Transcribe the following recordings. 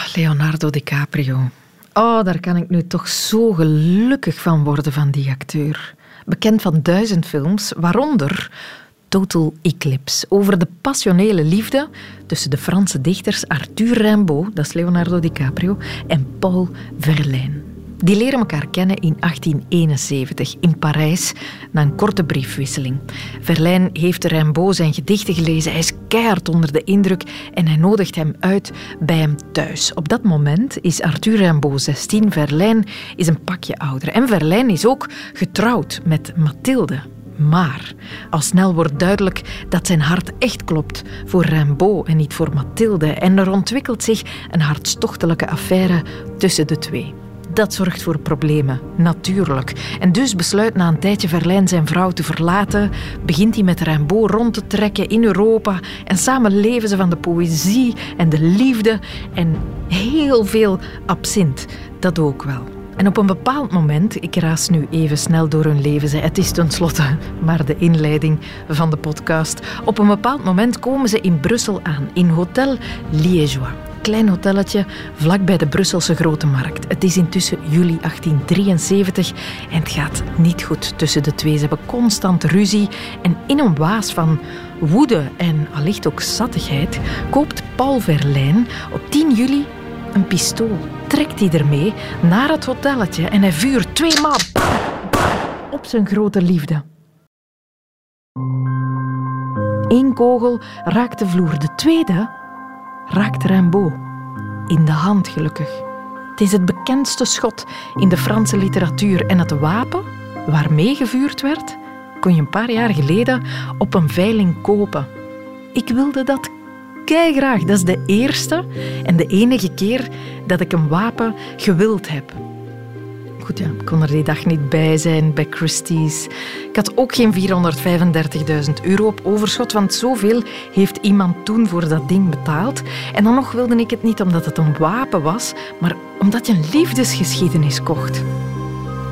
Oh, Leonardo DiCaprio. Oh, daar kan ik nu toch zo gelukkig van worden van die acteur. Bekend van duizend films, waaronder Total Eclipse. Over de passionele liefde tussen de Franse dichters Arthur Rimbaud, dat is Leonardo DiCaprio, en Paul Verlaine. Die leren elkaar kennen in 1871 in Parijs na een korte briefwisseling. Verlijn heeft Rimbaud zijn gedichten gelezen. Hij is keihard onder de indruk en hij nodigt hem uit bij hem thuis. Op dat moment is Arthur Rimbaud 16. Verlijn is een pakje ouder. En Verlijn is ook getrouwd met Mathilde. Maar al snel wordt duidelijk dat zijn hart echt klopt voor Rimbaud en niet voor Mathilde. En er ontwikkelt zich een hartstochtelijke affaire tussen de twee. Dat zorgt voor problemen, natuurlijk. En dus besluit na een tijdje Verlijn zijn vrouw te verlaten, begint hij met Rimbaud rond te trekken in Europa en samen leven ze van de poëzie en de liefde en heel veel absint. Dat ook wel. En op een bepaald moment, ik raas nu even snel door hun leven, het is tenslotte maar de inleiding van de podcast. Op een bepaald moment komen ze in Brussel aan, in Hotel Liégeois klein hotelletje vlak bij de Brusselse Grote Markt. Het is intussen juli 1873 en het gaat niet goed tussen de twee. Ze hebben constant ruzie en in een waas van woede en allicht ook zattigheid koopt Paul Verlijn op 10 juli een pistool. Trekt hij ermee naar het hotelletje en hij vuurt twee maal op zijn grote liefde. Eén kogel raakt de vloer, de tweede raakt Rimbaud. In de hand gelukkig. Het is het bekendste schot in de Franse literatuur en het wapen waarmee gevuurd werd, kon je een paar jaar geleden op een veiling kopen. Ik wilde dat graag. Dat is de eerste en de enige keer dat ik een wapen gewild heb ja, ik kon er die dag niet bij zijn bij Christie's. Ik had ook geen 435.000 euro op overschot, want zoveel heeft iemand toen voor dat ding betaald. En dan nog wilde ik het niet omdat het een wapen was, maar omdat je een liefdesgeschiedenis kocht.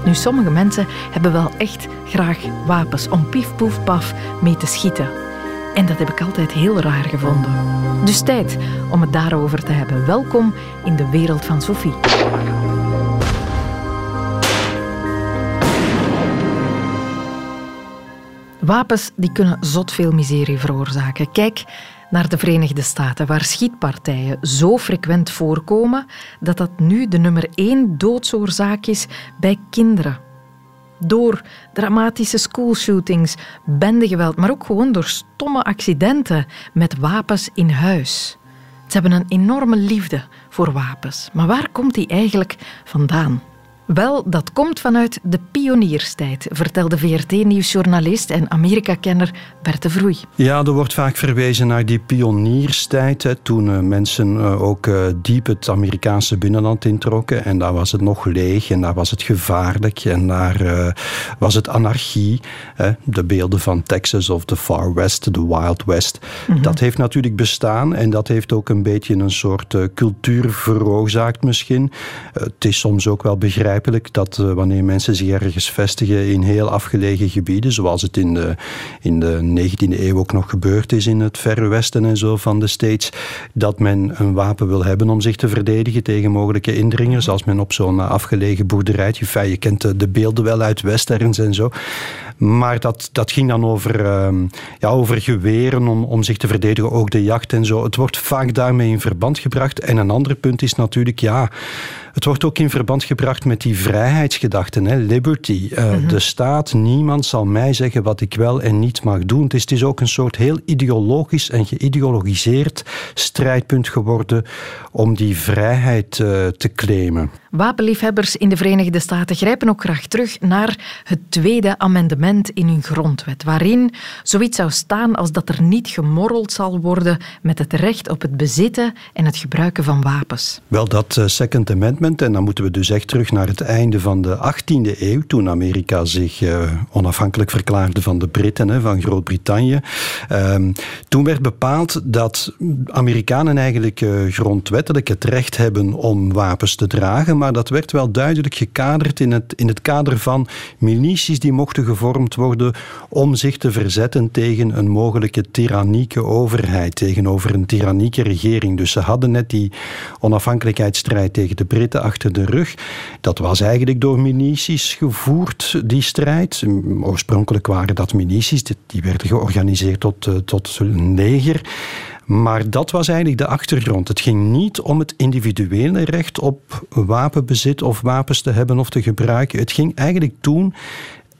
Nu, sommige mensen hebben wel echt graag wapens om pief, poef, paf mee te schieten. En dat heb ik altijd heel raar gevonden. Dus tijd om het daarover te hebben. Welkom in de wereld van Sophie. Wapens die kunnen zot veel miserie veroorzaken. Kijk naar de Verenigde Staten, waar schietpartijen zo frequent voorkomen dat dat nu de nummer één doodsoorzaak is bij kinderen. Door dramatische schoolshootings, bendegeweld, maar ook gewoon door stomme accidenten met wapens in huis. Ze hebben een enorme liefde voor wapens. Maar waar komt die eigenlijk vandaan? Wel, dat komt vanuit de pionierstijd, vertelde VRT-nieuwsjournalist en Amerika-kenner Bert de Vroei. Ja, er wordt vaak verwezen naar die pionierstijd, hè, toen uh, mensen uh, ook uh, diep het Amerikaanse binnenland introkken. En daar was het nog leeg en daar was het gevaarlijk en daar was het anarchie. Hè. De beelden van Texas of the Far West, de Wild West. Mm -hmm. Dat heeft natuurlijk bestaan en dat heeft ook een beetje een soort cultuur veroorzaakt misschien. het is soms ook wel begrijpelijk dat uh, wanneer mensen zich ergens vestigen in heel afgelegen gebieden, zoals het in de, in de 19e eeuw ook nog gebeurd is in het verre westen en zo van de States, dat men een wapen wil hebben om zich te verdedigen tegen mogelijke indringers. Als men op zo'n afgelegen boerderijtje, je kent de, de beelden wel uit westerns en zo. Maar dat, dat ging dan over, uh, ja, over geweren om, om zich te verdedigen, ook de jacht en zo. Het wordt vaak daarmee in verband gebracht. En een ander punt is natuurlijk, ja, het wordt ook in verband gebracht met die vrijheidsgedachten, hè, liberty. Uh, mm -hmm. De staat, niemand zal mij zeggen wat ik wel en niet mag doen. Het is, het is ook een soort heel ideologisch en geïdeologiseerd strijdpunt geworden om die vrijheid uh, te claimen. Wapenliefhebbers in de Verenigde Staten grijpen ook graag terug naar het tweede amendement in hun grondwet, waarin zoiets zou staan als dat er niet gemorreld zal worden met het recht op het bezitten en het gebruiken van wapens. Wel, dat uh, Second Amendment, en dan moeten we dus echt terug naar het einde van de 18e eeuw, toen Amerika zich uh, onafhankelijk verklaarde van de Britten, hè, van Groot-Brittannië. Um, toen werd bepaald dat Amerikanen eigenlijk uh, grondwettelijk het recht hebben om wapens te dragen, maar dat werd wel duidelijk gekaderd in het, in het kader van milities die mochten gevormd gevormd worden om zich te verzetten tegen een mogelijke tyrannieke overheid, tegenover een tyrannieke regering. Dus ze hadden net die onafhankelijkheidsstrijd tegen de Britten achter de rug. Dat was eigenlijk door milities gevoerd, die strijd. Oorspronkelijk waren dat milities, die werden georganiseerd tot, eh, tot een leger. Maar dat was eigenlijk de achtergrond. Het ging niet om het individuele recht op wapenbezit of wapens te hebben of te gebruiken. Het ging eigenlijk toen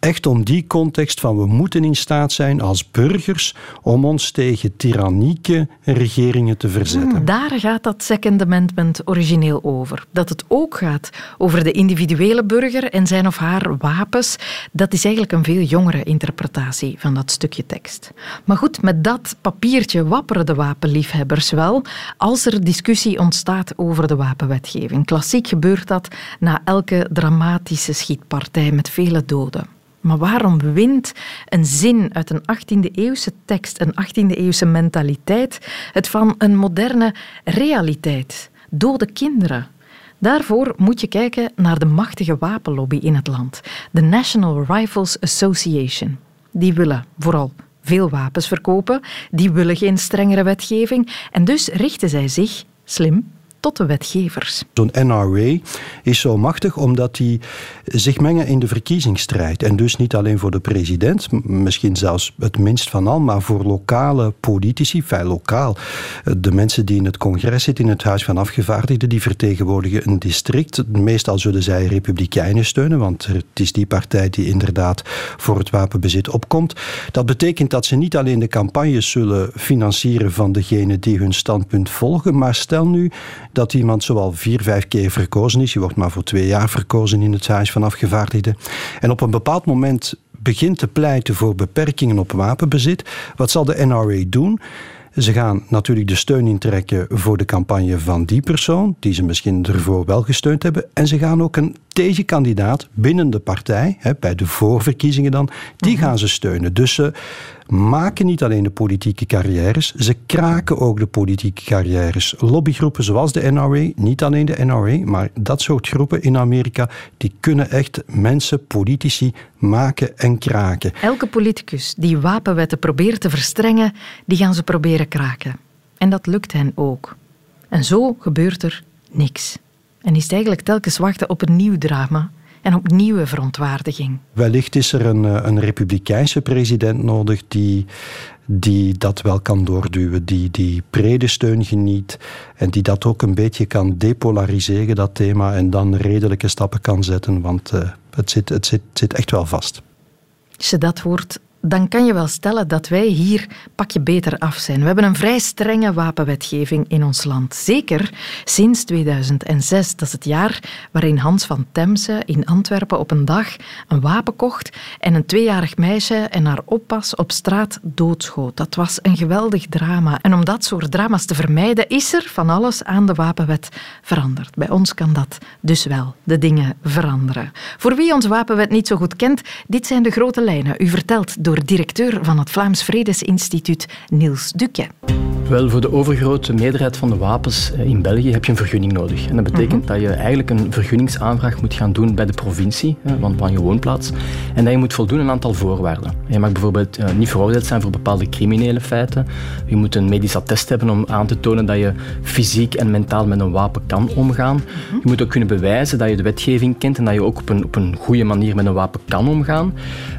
echt om die context van we moeten in staat zijn als burgers om ons tegen tyrannieke regeringen te verzetten. Hmm, daar gaat dat Second Amendment origineel over. Dat het ook gaat over de individuele burger en zijn of haar wapens, dat is eigenlijk een veel jongere interpretatie van dat stukje tekst. Maar goed, met dat papiertje wapperen de wapenliefhebbers wel als er discussie ontstaat over de wapenwetgeving. Klassiek gebeurt dat na elke dramatische schietpartij met vele doden. Maar waarom wint een zin uit een 18e-eeuwse tekst, een 18e-eeuwse mentaliteit, het van een moderne realiteit? Dode kinderen. Daarvoor moet je kijken naar de machtige wapenlobby in het land, de National Rifles Association. Die willen vooral veel wapens verkopen, die willen geen strengere wetgeving en dus richten zij zich, slim, tot de wetgevers. Zo'n NRA is zo machtig omdat die zich mengen in de verkiezingsstrijd. En dus niet alleen voor de president, misschien zelfs het minst van al, maar voor lokale politici, fijn lokaal. De mensen die in het congres zitten, in het Huis van Afgevaardigden, die vertegenwoordigen een district. Meestal zullen zij republikeinen steunen, want het is die partij die inderdaad voor het wapenbezit opkomt. Dat betekent dat ze niet alleen de campagnes zullen financieren van degenen die hun standpunt volgen, maar stel nu dat iemand zowel vier, vijf keer verkozen is. Je wordt maar voor twee jaar verkozen in het Huis van Afgevaardigden. En op een bepaald moment begint te pleiten voor beperkingen op wapenbezit. Wat zal de NRA doen? Ze gaan natuurlijk de steun intrekken voor de campagne van die persoon, die ze misschien ervoor wel gesteund hebben. En ze gaan ook een tegenkandidaat binnen de partij, hè, bij de voorverkiezingen dan, die mhm. gaan ze steunen. Dus ze maken niet alleen de politieke carrières, ze kraken ook de politieke carrières. Lobbygroepen zoals de NRA, niet alleen de NRA, maar dat soort groepen in Amerika, die kunnen echt mensen, politici, maken en kraken. Elke politicus die wapenwetten probeert te verstrengen, die gaan ze proberen kraken. En dat lukt hen ook. En zo gebeurt er niks. En is het eigenlijk telkens wachten op een nieuw drama en op nieuwe verontwaardiging. Wellicht is er een, eh, een republikeinse president nodig die, die dat wel kan doorduwen, die, die brede steun geniet en die dat ook een beetje kan depolariseren, dat thema, en dan redelijke stappen kan zetten, want uh, het, zit, het zit, zit echt wel vast. Als je dat hoort, dan kan je wel stellen dat wij hier pakje beter af zijn. We hebben een vrij strenge wapenwetgeving in ons land. Zeker sinds 2006. Dat is het jaar waarin Hans van Temse in Antwerpen op een dag een wapen kocht en een tweejarig meisje en haar oppas op straat doodschoot. Dat was een geweldig drama. En om dat soort drama's te vermijden, is er van alles aan de wapenwet veranderd. Bij ons kan dat dus wel, de dingen veranderen. Voor wie onze wapenwet niet zo goed kent, dit zijn de grote lijnen. U vertelt door directeur van het Vlaams Vredesinstituut, Niels Dukke. Wel, voor de overgrote meerderheid van de wapens eh, in België heb je een vergunning nodig. En dat betekent mhm. dat je eigenlijk een vergunningsaanvraag moet gaan doen bij de provincie, want van je woonplaats. En dat je moet voldoen aan een aantal voorwaarden. Je mag bijvoorbeeld eh, niet veroordeeld zijn voor bepaalde criminele feiten. Je moet een medisch attest hebben om aan te tonen dat je fysiek en mentaal met een wapen kan omgaan. Mhm. Je moet ook kunnen bewijzen dat je de wetgeving kent en dat je ook op een, op een goede manier met een wapen kan omgaan.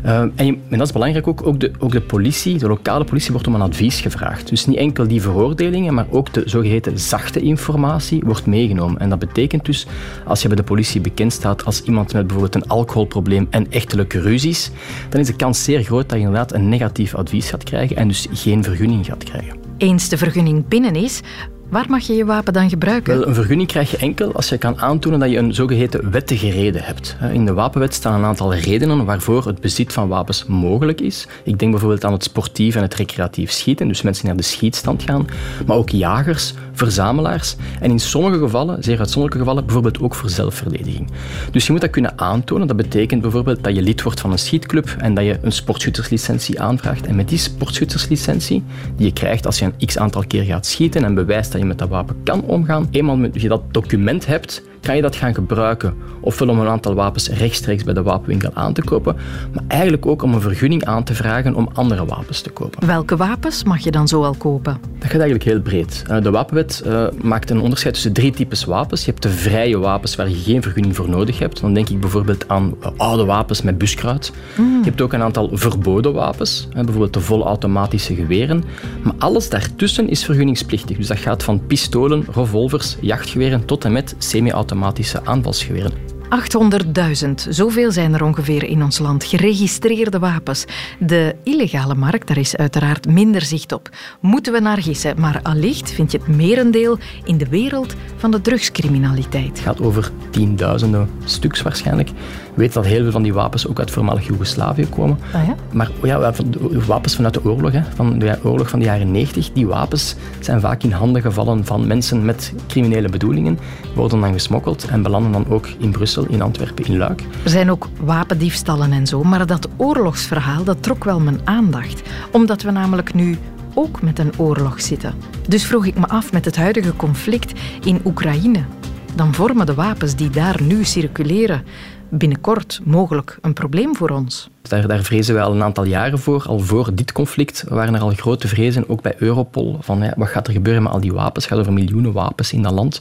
Uh, en, je, en dat is belangrijk ook, ook de, ook de politie, de lokale politie, wordt om een advies gevraagd. Dus niet enkel die veroordelingen, maar ook de zogeheten zachte informatie wordt meegenomen. En dat betekent dus, als je bij de politie bekend staat als iemand met bijvoorbeeld een alcoholprobleem en echtelijke ruzies, dan is de kans zeer groot dat je inderdaad een negatief advies gaat krijgen en dus geen vergunning gaat krijgen. Eens de vergunning binnen is, Waar mag je je wapen dan gebruiken? Wel, een vergunning krijg je enkel als je kan aantonen dat je een zogeheten wettige reden hebt. In de wapenwet staan een aantal redenen waarvoor het bezit van wapens mogelijk is. Ik denk bijvoorbeeld aan het sportief en het recreatief schieten, dus mensen die naar de schietstand gaan, maar ook jagers, verzamelaars en in sommige gevallen, zeer uitzonderlijke gevallen, bijvoorbeeld ook voor zelfverdediging. Dus je moet dat kunnen aantonen. Dat betekent bijvoorbeeld dat je lid wordt van een schietclub en dat je een sportschutterslicentie aanvraagt. En met die sportschutterslicentie, die je krijgt als je een x aantal keer gaat schieten en bewijst dat je met dat wapen kan omgaan, eenmaal dat je dat document hebt, kan je dat gaan gebruiken. Ofwel om een aantal wapens rechtstreeks bij de wapenwinkel aan te kopen, maar eigenlijk ook om een vergunning aan te vragen om andere wapens te kopen. Welke wapens mag je dan zo al kopen? Dat gaat eigenlijk heel breed. Eh, de wapenwet uh, maakt een onderscheid tussen drie types wapens. Je hebt de vrije wapens waar je geen vergunning voor nodig hebt. Dan denk ik bijvoorbeeld aan eh, oude wapens met buskruid. Mm. Je hebt ook een aantal verboden wapens, bijvoorbeeld de volautomatische geweren. Maar alles daartussen is vergunningsplichtig. Dus dat gaat van pistolen, revolvers, jachtgeweren tot en met semi-automatische aanvalsgeweren. 800.000, zoveel zijn er ongeveer in ons land, geregistreerde wapens. De illegale markt, daar is uiteraard minder zicht op. Moeten we naar gissen, maar allicht vind je het merendeel in de wereld van de drugscriminaliteit. Het gaat over tienduizenden stuks waarschijnlijk weet dat heel veel van die wapens ook uit voormalig Joegoslavië komen. Ah, ja? Maar ja, wapens vanuit de oorlog, hè, van de oorlog van de jaren 90, die wapens zijn vaak in handen gevallen van mensen met criminele bedoelingen, worden dan gesmokkeld en belanden dan ook in Brussel, in Antwerpen, in Luik. Er zijn ook wapendiefstallen en zo, maar dat oorlogsverhaal dat trok wel mijn aandacht. Omdat we namelijk nu ook met een oorlog zitten. Dus vroeg ik me af met het huidige conflict in Oekraïne. Dan vormen de wapens die daar nu circuleren binnenkort mogelijk een probleem voor ons. Daar, daar, vrezen wij al een aantal jaren voor. Al voor dit conflict waren er al grote vrezen, ook bij Europol, van ja, wat gaat er gebeuren met al die wapens? Het gaat over miljoenen wapens in dat land.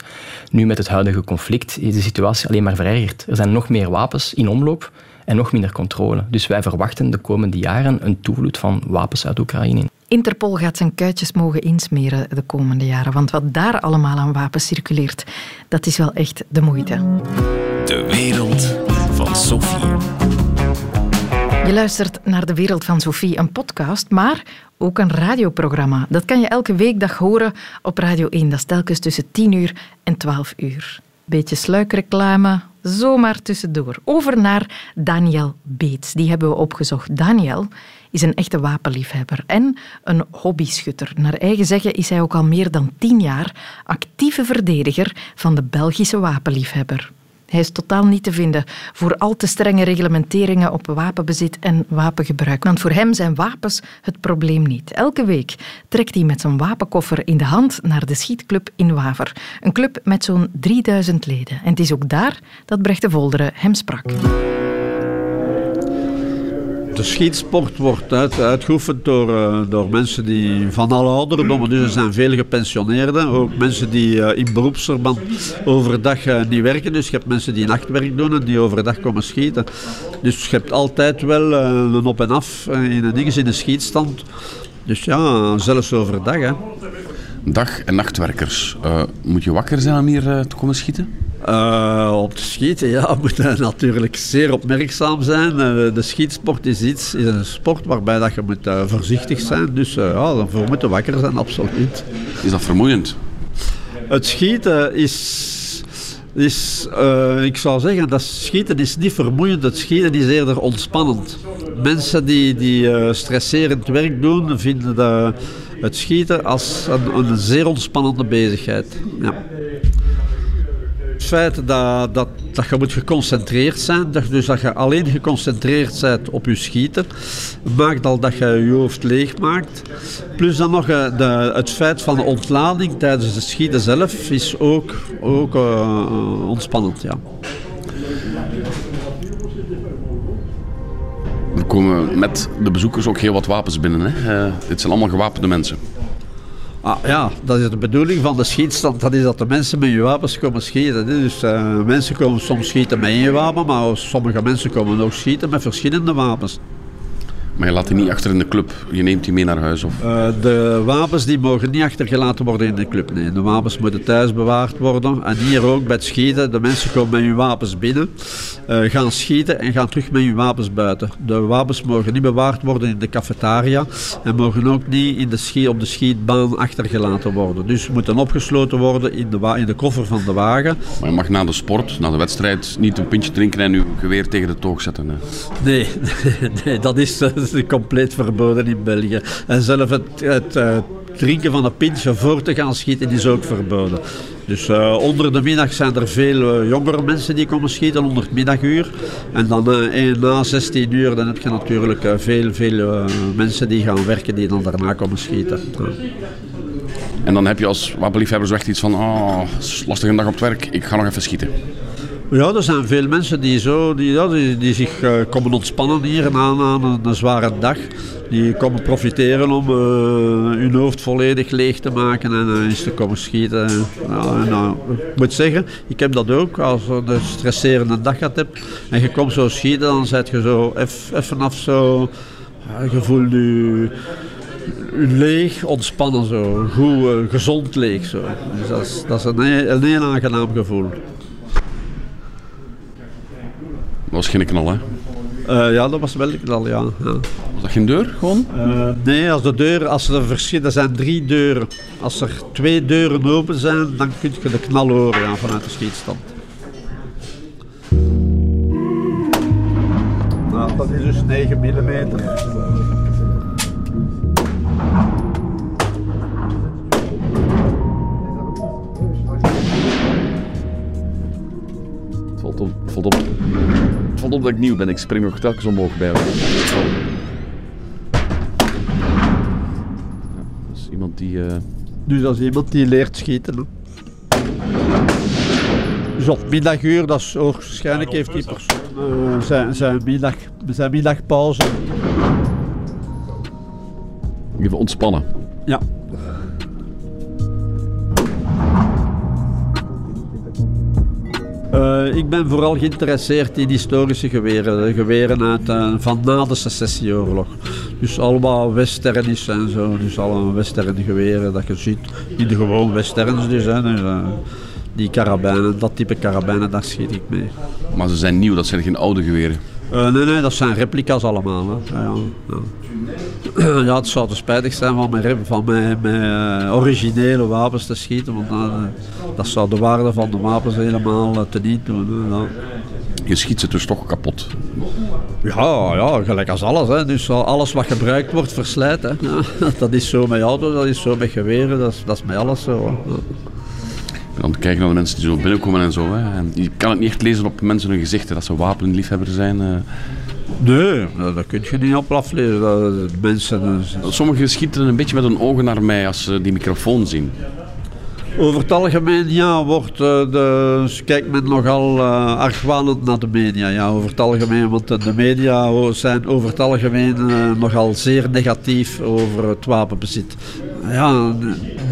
Nu met het huidige conflict is de situatie alleen maar verergerd. Er zijn nog meer wapens in omloop en nog minder controle. Dus wij verwachten de komende jaren een toevloed van wapens uit Oekraïne. Interpol gaat zijn kuitjes mogen insmeren de komende jaren, want wat daar allemaal aan wapens circuleert, dat is wel echt de moeite. De wereld Sophie. Je luistert naar De Wereld van Sophie, een podcast, maar ook een radioprogramma. Dat kan je elke weekdag horen op Radio 1. Dat is telkens tussen 10 uur en 12 uur. Beetje sluikreclame, zomaar tussendoor. Over naar Daniel Beets. Die hebben we opgezocht. Daniel is een echte wapenliefhebber en een hobbyschutter. Naar eigen zeggen is hij ook al meer dan tien jaar actieve verdediger van de Belgische wapenliefhebber. Hij is totaal niet te vinden voor al te strenge reglementeringen op wapenbezit en wapengebruik. Want voor hem zijn wapens het probleem niet. Elke week trekt hij met zijn wapenkoffer in de hand naar de schietclub in Waver. Een club met zo'n 3000 leden. En het is ook daar dat Brecht de Volderen hem sprak de schietsport wordt uit, uitgeoefend door, uh, door mensen die van alle ouderdommen, dus er zijn veel gepensioneerden, ook mensen die uh, in beroepsverband overdag uh, niet werken, dus je hebt mensen die nachtwerk doen en die overdag komen schieten. Dus je hebt altijd wel een op en af in een in de schietstand. Dus ja, zelfs overdag. Hè. Dag- en nachtwerkers, moet je wakker zijn om hier te komen schieten? Uh, op te schieten, ja, moet natuurlijk zeer opmerkzaam zijn. Uh, de schietsport is iets, is een sport waarbij dat je moet uh, voorzichtig zijn. Dus ja, daarvoor moeten wakker zijn, absoluut. Is dat vermoeiend? Het schieten is... is ik zou zeggen, dat schieten is niet vermoeiend. Het schieten is eerder ontspannend. Mensen die, die stresserend werk doen, vinden de, het schieten als een, een zeer ontspannende bezigheid. Ja het feit dat, dat, dat je moet geconcentreerd zijn, dat, dus dat je alleen geconcentreerd bent op je schieten, maakt al dat je je hoofd leeg maakt. Plus dan nog eh, de, het feit van de ontlading tijdens het schieten zelf is ook, ook uh, ontspannend. Ja. Er komen met de bezoekers ook heel wat wapens binnen. Hè? Dit zijn allemaal gewapende mensen. Ah, ja, dat is de bedoeling van de schietstand. Dat is dat de mensen met je wapens komen schieten. Dus uh, mensen komen soms schieten met één wapen, maar sommige mensen komen ook schieten met verschillende wapens. Maar je laat die niet achter in de club, je neemt die mee naar huis? Of? Uh, de wapens die mogen niet achtergelaten worden in de club. Nee. De wapens moeten thuis bewaard worden. En hier ook bij het schieten, de mensen komen met hun wapens binnen, uh, gaan schieten en gaan terug met hun wapens buiten. De wapens mogen niet bewaard worden in de cafetaria en mogen ook niet in de schiet, op de schietbaan achtergelaten worden. Dus ze moeten opgesloten worden in de, in de koffer van de wagen. Maar je mag na de sport, na de wedstrijd, niet een pintje drinken en je geweer tegen de toog zetten. Hè? Nee, nee, dat is is compleet verboden in België. En zelfs het, het uh, drinken van een pintje voor te gaan schieten is ook verboden. Dus uh, onder de middag zijn er veel uh, jongere mensen die komen schieten, onder het middaguur. En dan na 16 uur dan heb je natuurlijk veel, veel mensen die gaan werken die dan daarna komen schieten. En dan heb je als wapenliefhebber zo echt iets van, oh, het is lastig een dag op het werk, ik ga nog even schieten. Ja, er zijn veel mensen die, zo, die, ja, die, die zich uh, komen ontspannen hier na, na een, zware dag. Die komen profiteren om uh, hun hoofd volledig leeg te maken en uh, eens te komen schieten. Ja, ik moet zeggen, ik heb dat ook. Als je een stresserende dag gehad hebt en je komt zo schieten, dan zet je zo even af zo... je voelt je leeg, ontspannen zo. Goed, gezond leeg zo. Dus dat is, dat is een, een heel aangenaam gevoel. Dat was geen knal, hè? Uh, ja, dat was wel een knal, ja. ja. Was dat geen deur, gewoon? Uh, nee, als de deur, als er verschillen, zijn drie deuren. Als er twee deuren open zijn, dan kun je de knal horen ja, vanuit de schietstand. Nou, dat is dus 9 mm. Valt op, valt op. Valt op dat ik nieuw ben. Ik spring nog telkens omhoog bij is iemand die... Uh... Dus dat is iemand die leert schieten. Dus op middaguur, dat is waarschijnlijk heeft die persoon uh, zijn, zijn, middag, zijn middagpauze. Even ontspannen. Ja. Uh, ik ben vooral geïnteresseerd in historische geweren, de geweren uit, uh, van na de secessieoorlog. Dus allemaal westernis en zo, dus alle western geweren dat je ziet. Niet de gewoon westerns dus, hè, dus uh, die karabijnen, dat type karabijnen, daar schiet ik mee. Maar ze zijn nieuw, dat zijn geen oude geweren? nee, nee, dat zijn replica's allemaal. Hè. Ja, ja. Ja, het zou te spijtig zijn van mijn, van mijn, mijn originele wapens te schieten, want dan, dat zou de waarde van de wapens helemaal teniet doen. Hè. Je schiet ze dus toch kapot? Ja, ja gelijk als alles. Hè. Dus alles wat gebruikt wordt, verslijt. Hè. Ja, dat is zo met auto's, dat is zo met geweren, dat is, dat is met alles zo. En dan kijken naar de mensen die zo binnenkomen en zo. Hè. En je kan het niet echt lezen op mensen hun gezichten, dat ze wapenliefhebber zijn. Nee, dat kun je niet op aflezen. Dat, mensen, Sommigen schieten een beetje met hun ogen naar mij als ze die microfoon zien. Over het algemeen ja, wordt, uh, de, kijkt men nogal uh, argwanend naar de media. Ja, over het algemeen, want de media zijn over het algemeen nogal zeer negatief over het wapenbezit. Ja,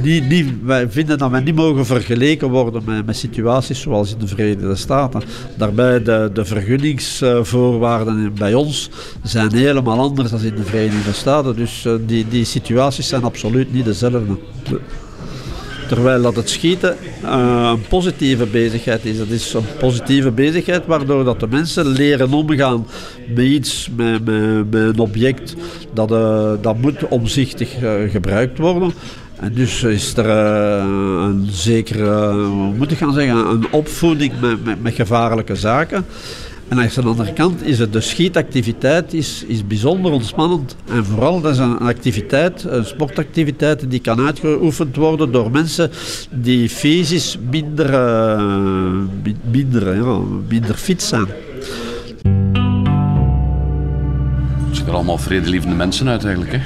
die, die, wij vinden dat wij niet mogen vergeleken worden met, met situaties zoals in de Verenigde Staten. Daarbij de, de vergunningsvoorwaarden bij ons zijn helemaal anders dan in de Verenigde Staten. Dus die, die situaties zijn absoluut niet dezelfde. Terwijl dat het schieten uh, een positieve bezigheid is. Het is een positieve bezigheid waardoor dat de mensen leren omgaan met iets, met, met, een object dat, uh, dat moet omzichtig uh, gebruikt worden. En dus is er een zekere, moet ik gaan zeggen, een opvoeding met, met gevaarlijke zaken. En aan de andere kant is het de schietactiviteit is, is bijzonder ontspannend. En vooral dat is een activiteit, een sportactiviteit die kan uitgeoefend worden door mensen die fysisch minder, uh, minder, ja, minder fit zijn. Het zien er allemaal vredelievende mensen uit eigenlijk, hè?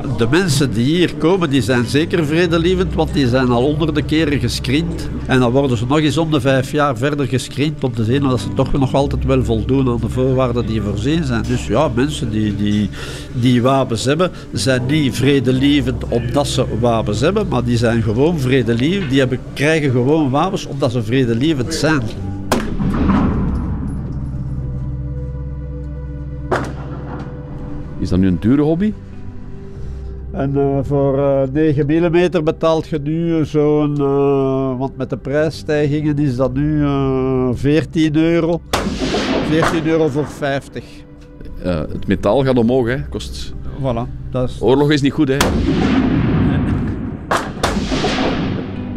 De mensen die hier komen, die zijn zeker vredelievend, want die zijn al honderden keren gescreend. En dan worden ze nog eens om de vijf jaar verder gescreend om te zien dat ze toch nog altijd wel voldoen aan de voorwaarden die voorzien zijn. Dus ja, mensen die, die, die wapens hebben, zijn niet vredelievend omdat ze wapens hebben, maar die zijn gewoon vredelievend. Die hebben, krijgen gewoon wapens omdat ze vredelievend zijn. Is dat nu een dure hobby? En uh, voor uh, 9 mm betaalt je nu zo'n, uh, want met de prijsstijgingen is dat nu 14 euro. 14 euro voor 50. het metaal gaat omhoog, hè? Kost... Voilà, dat is... Oorlog is niet goed, hè?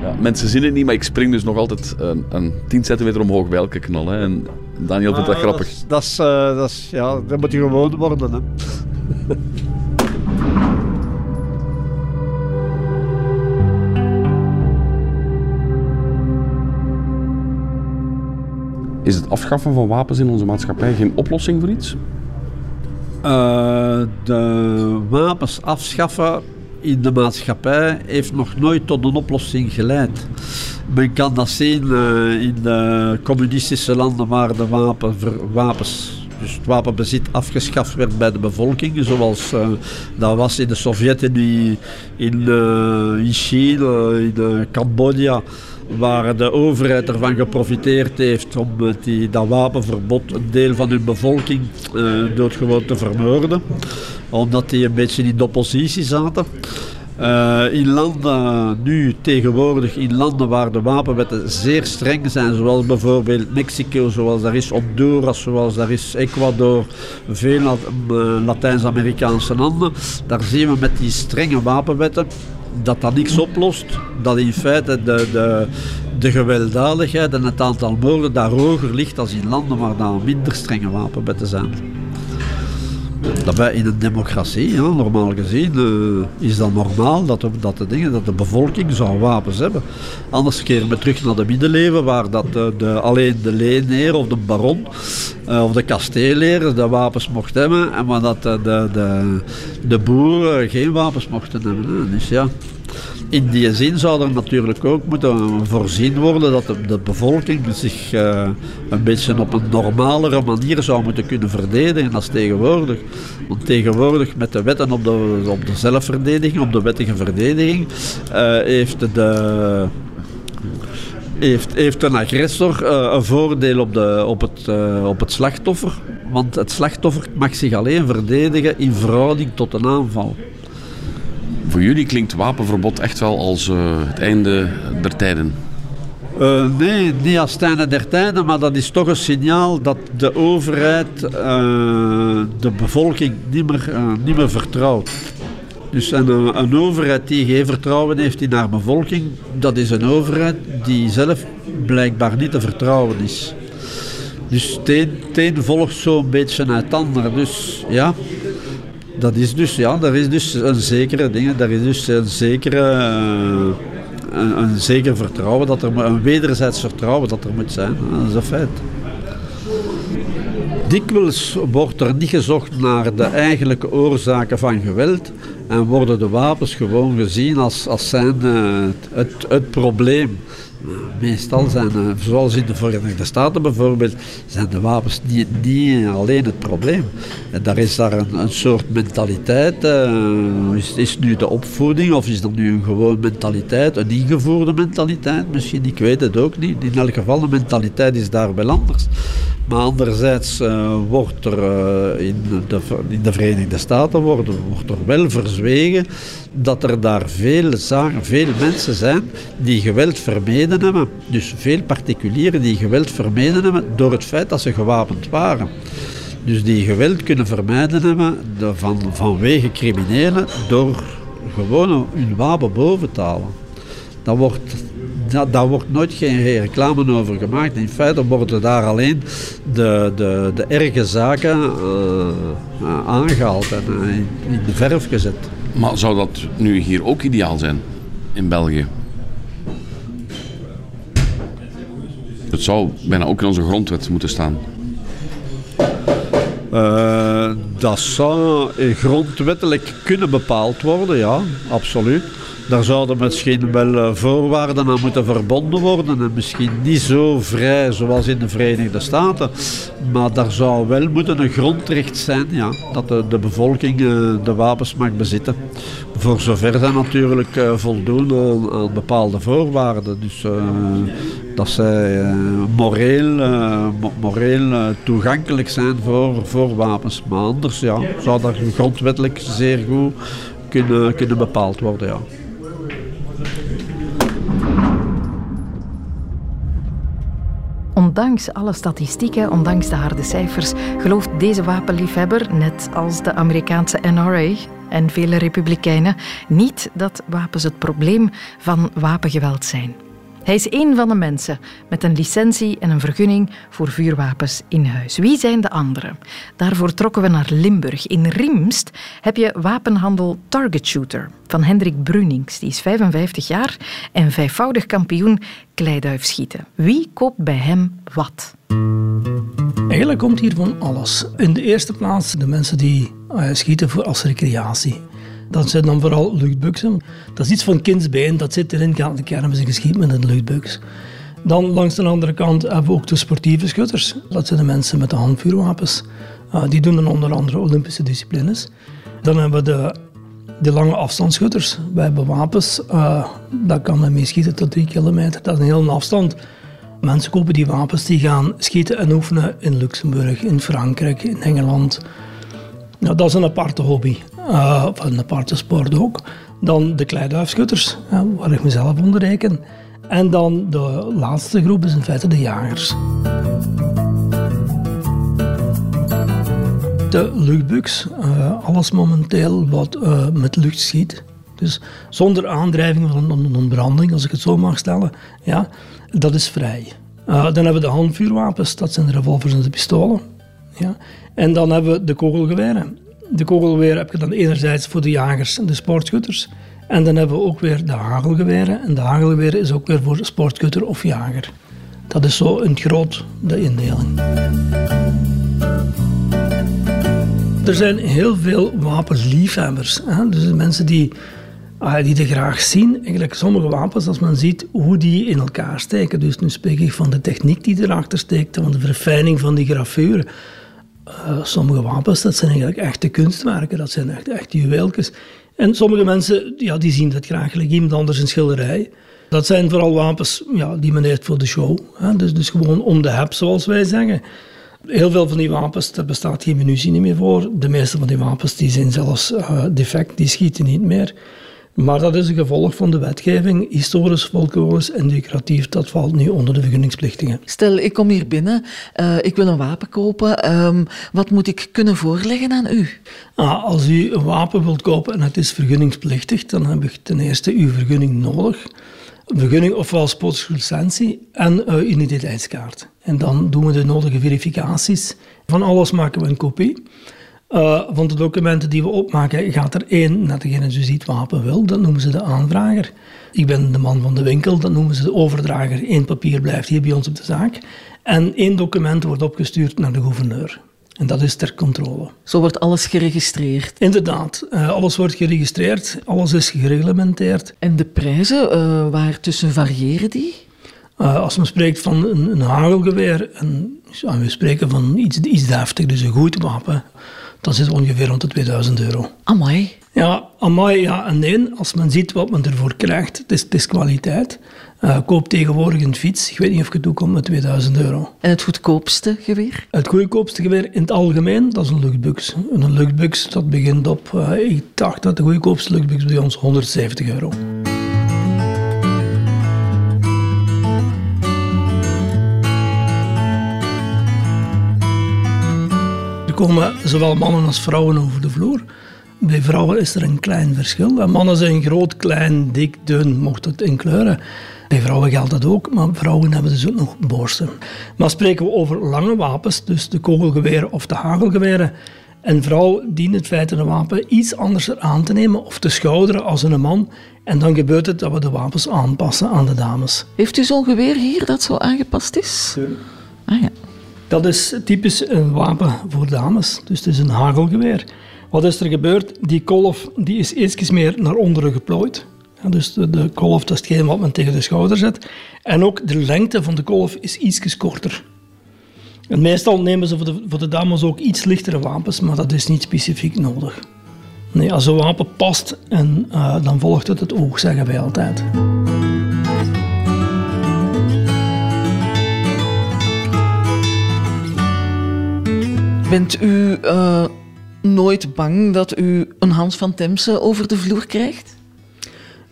Ja, mensen zien het niet, maar ik spring dus nog altijd een, een 10 centimeter omhoog bij elke knal. Hè? En Daniel vindt dat grappig. Dat is, dat is, ja, dat moet je gewoon worden. Hè? Is het afschaffen van wapens in onze maatschappij geen oplossing voor iets? Uh, de wapens afschaffen in de maatschappij heeft nog nooit tot een oplossing geleid. Men kan dat zien uh, in de communistische landen waar de wapen, wapens dus het wapenbezit afgeschaft werd bij de bevolking, zoals dat was in de Sovjet-Unie, in, uh, in China, in Cambodja, waar de overheid ervan geprofiteerd heeft om die, dat wapenverbod een deel van hun bevolking doodgewoon te vermoorden, omdat die een beetje in de oppositie zaten. Uh, in landen, nu tegenwoordig, in landen waar de wapenwetten zeer streng zijn, zoals bijvoorbeeld Mexico, zoals daar is Honduras, zoals daar is Ecuador, veel uh, Latijns-Amerikaanse landen, daar zien we met die strenge wapenwetten dat dat niks oplost. Dat in feite de, de, de gewelddadigheid en het aantal moorden daar hoger ligt dan in landen waar dan minder strenge wapenwetten zijn. In een democratie, normaal gezien, uh, is dat normaal dat de, dat, de dingen, dat de bevolking zou wapens hebben. Anders keren we terug naar de middeleeuwen, waar dat de, de alleen de leenheer of de baron uh, of de kasteelheer de wapens mocht hebben en maar dat de, de, de, de boer geen wapens mochten hebben. Ja in die zin zou er natuurlijk ook moeten voorzien worden dat de, de bevolking zich uh, een beetje op een normalere manier zou moeten kunnen verdedigen als tegenwoordig. Want tegenwoordig met de wetten op de, op de zelfverdediging, op de wettige verdediging, uh, heeft de heeft, heeft een agressor uh, een voordeel op, de, op, het, op het slachtoffer. Want het slachtoffer mag zich alleen verdedigen in verhouding tot een aanval. Voor jullie klinkt wapenverbod echt wel als uh, het einde der tijden. Uh, nee, niet als het einde der tijden, maar dat is toch een signaal dat de overheid uh, de bevolking niet meer, niet meer vertrouwt. Dus een, een, overheid die geen vertrouwen heeft in haar bevolking, dat is een overheid die zelf blijkbaar niet te vertrouwen is. Dus het een, volgt zo'n beetje uit het ander. Dus ja, dat is dus, ja, daar is dus een zekere ding, daar is dus een zekere, uh, een, zeker vertrouwen, dat er, een wederzijds vertrouwen dat er moet zijn. Dat is een feit. Dikwijls wordt er niet gezocht naar de eigenlijke oorzaken van geweld en worden de wapens gewoon gezien als, als zijn uh, het, het probleem. Meestal zijn, zoals in de Verenigde Staten bijvoorbeeld, zijn de wapens niet, alleen het probleem. En daar is daar een, soort mentaliteit. Uh, is, is nu de opvoeding of is dat nu een gewoon mentaliteit, een ingevoerde mentaliteit? Misschien, ik weet het ook niet. In elk geval, de mentaliteit is daar wel anders. Maar anderzijds uh, wordt er in, de, in de Verenigde Staten wordt er wel verzwegen dat er daar veel, zaken, veel mensen zijn die geweld vermeden hebben. Dus veel particulieren die geweld vermeden hebben door het feit dat ze gewapend waren. Dus die geweld kunnen vermijden hebben van, vanwege criminelen door gewoon hun wapen boven te halen. Dat wordt dat, daar wordt nooit geen reclame over gemaakt. In feite worden daar alleen de, de, de erge zaken uh, aangehaald en uh, in de verf gezet. Maar zou dat nu hier ook ideaal zijn, in België? Het zou bijna ook in onze grondwet moeten staan. Uh, dat zou grondwettelijk kunnen bepaald worden, ja, absoluut. Daar zouden misschien wel eh, voorwaarden aan moeten verbonden worden. En misschien niet zo vrij zoals in de Verenigde Staten. Maar daar zou wel moeten een grondrecht zijn ja, dat de, bevolking uh, de wapens mag bezitten. Voor zover zij natuurlijk uh, voldoen aan, aan, bepaalde voorwaarden. Dus dat zij moreel, moreel toegankelijk zijn voor, voor wapens. Maar anders ja, zou dat grondwettelijk zeer goed kunnen, kunnen bepaald worden. Ja. Ondanks alle statistieken, ondanks de harde cijfers, gelooft deze wapenliefhebber, net als de Amerikaanse NRA en vele republikeinen, niet dat wapens het probleem van wapengeweld zijn. Hij is één van de mensen met een licentie en een vergunning voor vuurwapens in huis. Wie zijn de anderen? Daarvoor trokken we naar Limburg. In Riemst heb je wapenhandel Target Shooter van Hendrik Brunings. Die is 55 jaar en vijfvoudig kampioen kleiduifschieten. Wie koopt bij hem wat? Eigenlijk komt hier van alles. In de eerste plaats de mensen die uh, schieten voor als recreatie. Dat zijn dan vooral luchtbuksen. Dat is iets van kindsbeen, dat zit erin, gaat de kermis en geschiet met een luchtbuks. Dan langs de andere kant hebben we ook de sportieve schutters. Dat zijn de mensen met de handvuurwapens. Uh, die doen dan onder andere Olympische disciplines. Dan hebben we de, de lange afstandsschutters. Wij hebben wapens, uh, dat kan men mee schieten tot drie kilometer. Dat is een hele afstand. Mensen kopen die wapens, die gaan schieten en oefenen in Luxemburg, in Frankrijk, in Engeland. Nou, dat is een aparte hobby, uh, of een aparte sport ook. Dan de kleiduifschutters, waar ik mezelf onder reken. En dan de laatste groep is in feite de jagers. De luchtbuks, uh, alles momenteel wat uh, met lucht schiet. Dus zonder aandrijving van een ontbranding, als ik het zo mag stellen, ja, dat is vrij. Uh, dan hebben we de handvuurwapens, dat zijn de revolvers en de pistolen. Ja. En dan hebben we de kogelgeweren. De kogelgeweren heb je dan enerzijds voor de jagers en de sportschutters. En dan hebben we ook weer de hagelgeweren. En de hagelgeweren is ook weer voor sportschutter of jager. Dat is zo in het groot de indeling. Er zijn heel veel wapensliefhebbers. Hè? Dus mensen die, ah, die er graag zien. Eigenlijk sommige wapens, als men ziet hoe die in elkaar steken. Dus nu spreek ik van de techniek die erachter steekt, van de verfijning van die gravure. Uh, sommige wapens, dat zijn eigenlijk echte kunstwerken. Dat zijn echt, echt juweeltjes. En sommige mensen ja, die zien dat graag, gelijk iemand anders een schilderij. Dat zijn vooral wapens ja, die men heeft voor de show. Hè? Dus, dus gewoon om de heb, zoals wij zeggen. Heel veel van die wapens, daar bestaat geen munitie meer voor. De meeste van die wapens die zijn zelfs uh, defect, die schieten niet meer. Maar dat is een gevolg van de wetgeving. Historisch, folklorisch en decoratief, dat valt nu onder de vergunningsplichtigen. Stel, ik kom hier binnen, uh, ik wil een wapen kopen. Um, wat moet ik kunnen voorleggen aan u? Ah, als u een wapen wilt kopen en het is vergunningsplichtig, dan heb ik ten eerste uw vergunning nodig. Een vergunning ofwel sportslicentie en uh, identiteitskaart. En dan doen we de nodige verificaties. Van alles maken we een kopie. Uh, van de documenten die we opmaken gaat er één naar degene die ziet wapen wil. Dat noemen ze de aanvrager. Ik ben de man van de winkel, dat noemen ze de overdrager. Eén papier blijft hier bij ons op de zaak. En één document wordt opgestuurd naar de gouverneur. En dat is ter controle. Zo wordt alles geregistreerd? Inderdaad, uh, alles wordt geregistreerd, alles is gereglementeerd. En de prijzen, uh, waar tussen variëren die? Uh, als men spreekt van een, een hagelgeweer, en, we spreken van iets, iets deftig, dus een goed wapen, dat zit ongeveer rond de 2000 euro. Amai. Ja, amai, ja en nee. Als men ziet wat men ervoor krijgt, het is, het is kwaliteit. Uh, koop tegenwoordig een fiets, ik weet niet of je toekomt met 2000 euro. En het goedkoopste geweer? Het goedkoopste geweer in het algemeen, dat is een luchtbux. Een luchtbux, dat begint op, uh, ik dacht dat de goedkoopste luchtbux bij ons 170 euro. Komen zowel mannen als vrouwen over de vloer. Bij vrouwen is er een klein verschil. En mannen zijn groot, klein, dik, dun, mocht het in kleuren. Bij vrouwen geldt dat ook, maar vrouwen hebben dus ook nog borsten. Maar spreken we over lange wapens, dus de kogelgeweren of de hagelgeweren, een vrouw dient het feite een wapen iets anders aan te nemen of te schouderen als een man. En dan gebeurt het dat we de wapens aanpassen aan de dames. Heeft u zo'n geweer hier dat zo aangepast is? Ja. Ah ja. Dat is typisch een wapen voor dames. Dus het is een hagelgeweer. Wat is er gebeurd? Die kolf die is iets meer naar onderen geplooid. dus de, de, kolf dat is hetgeen wat men tegen de schouder zet. En ook de lengte van de kolf is iets korter. En meestal nemen ze voor de, voor de dames ook iets lichtere wapens, maar dat is niet specifiek nodig. Nee, als een wapen past, en, uh, dan volgt het het oog, zeggen wij altijd. Bent u uh, nooit bang dat u een Hans van Temse over de vloer krijgt?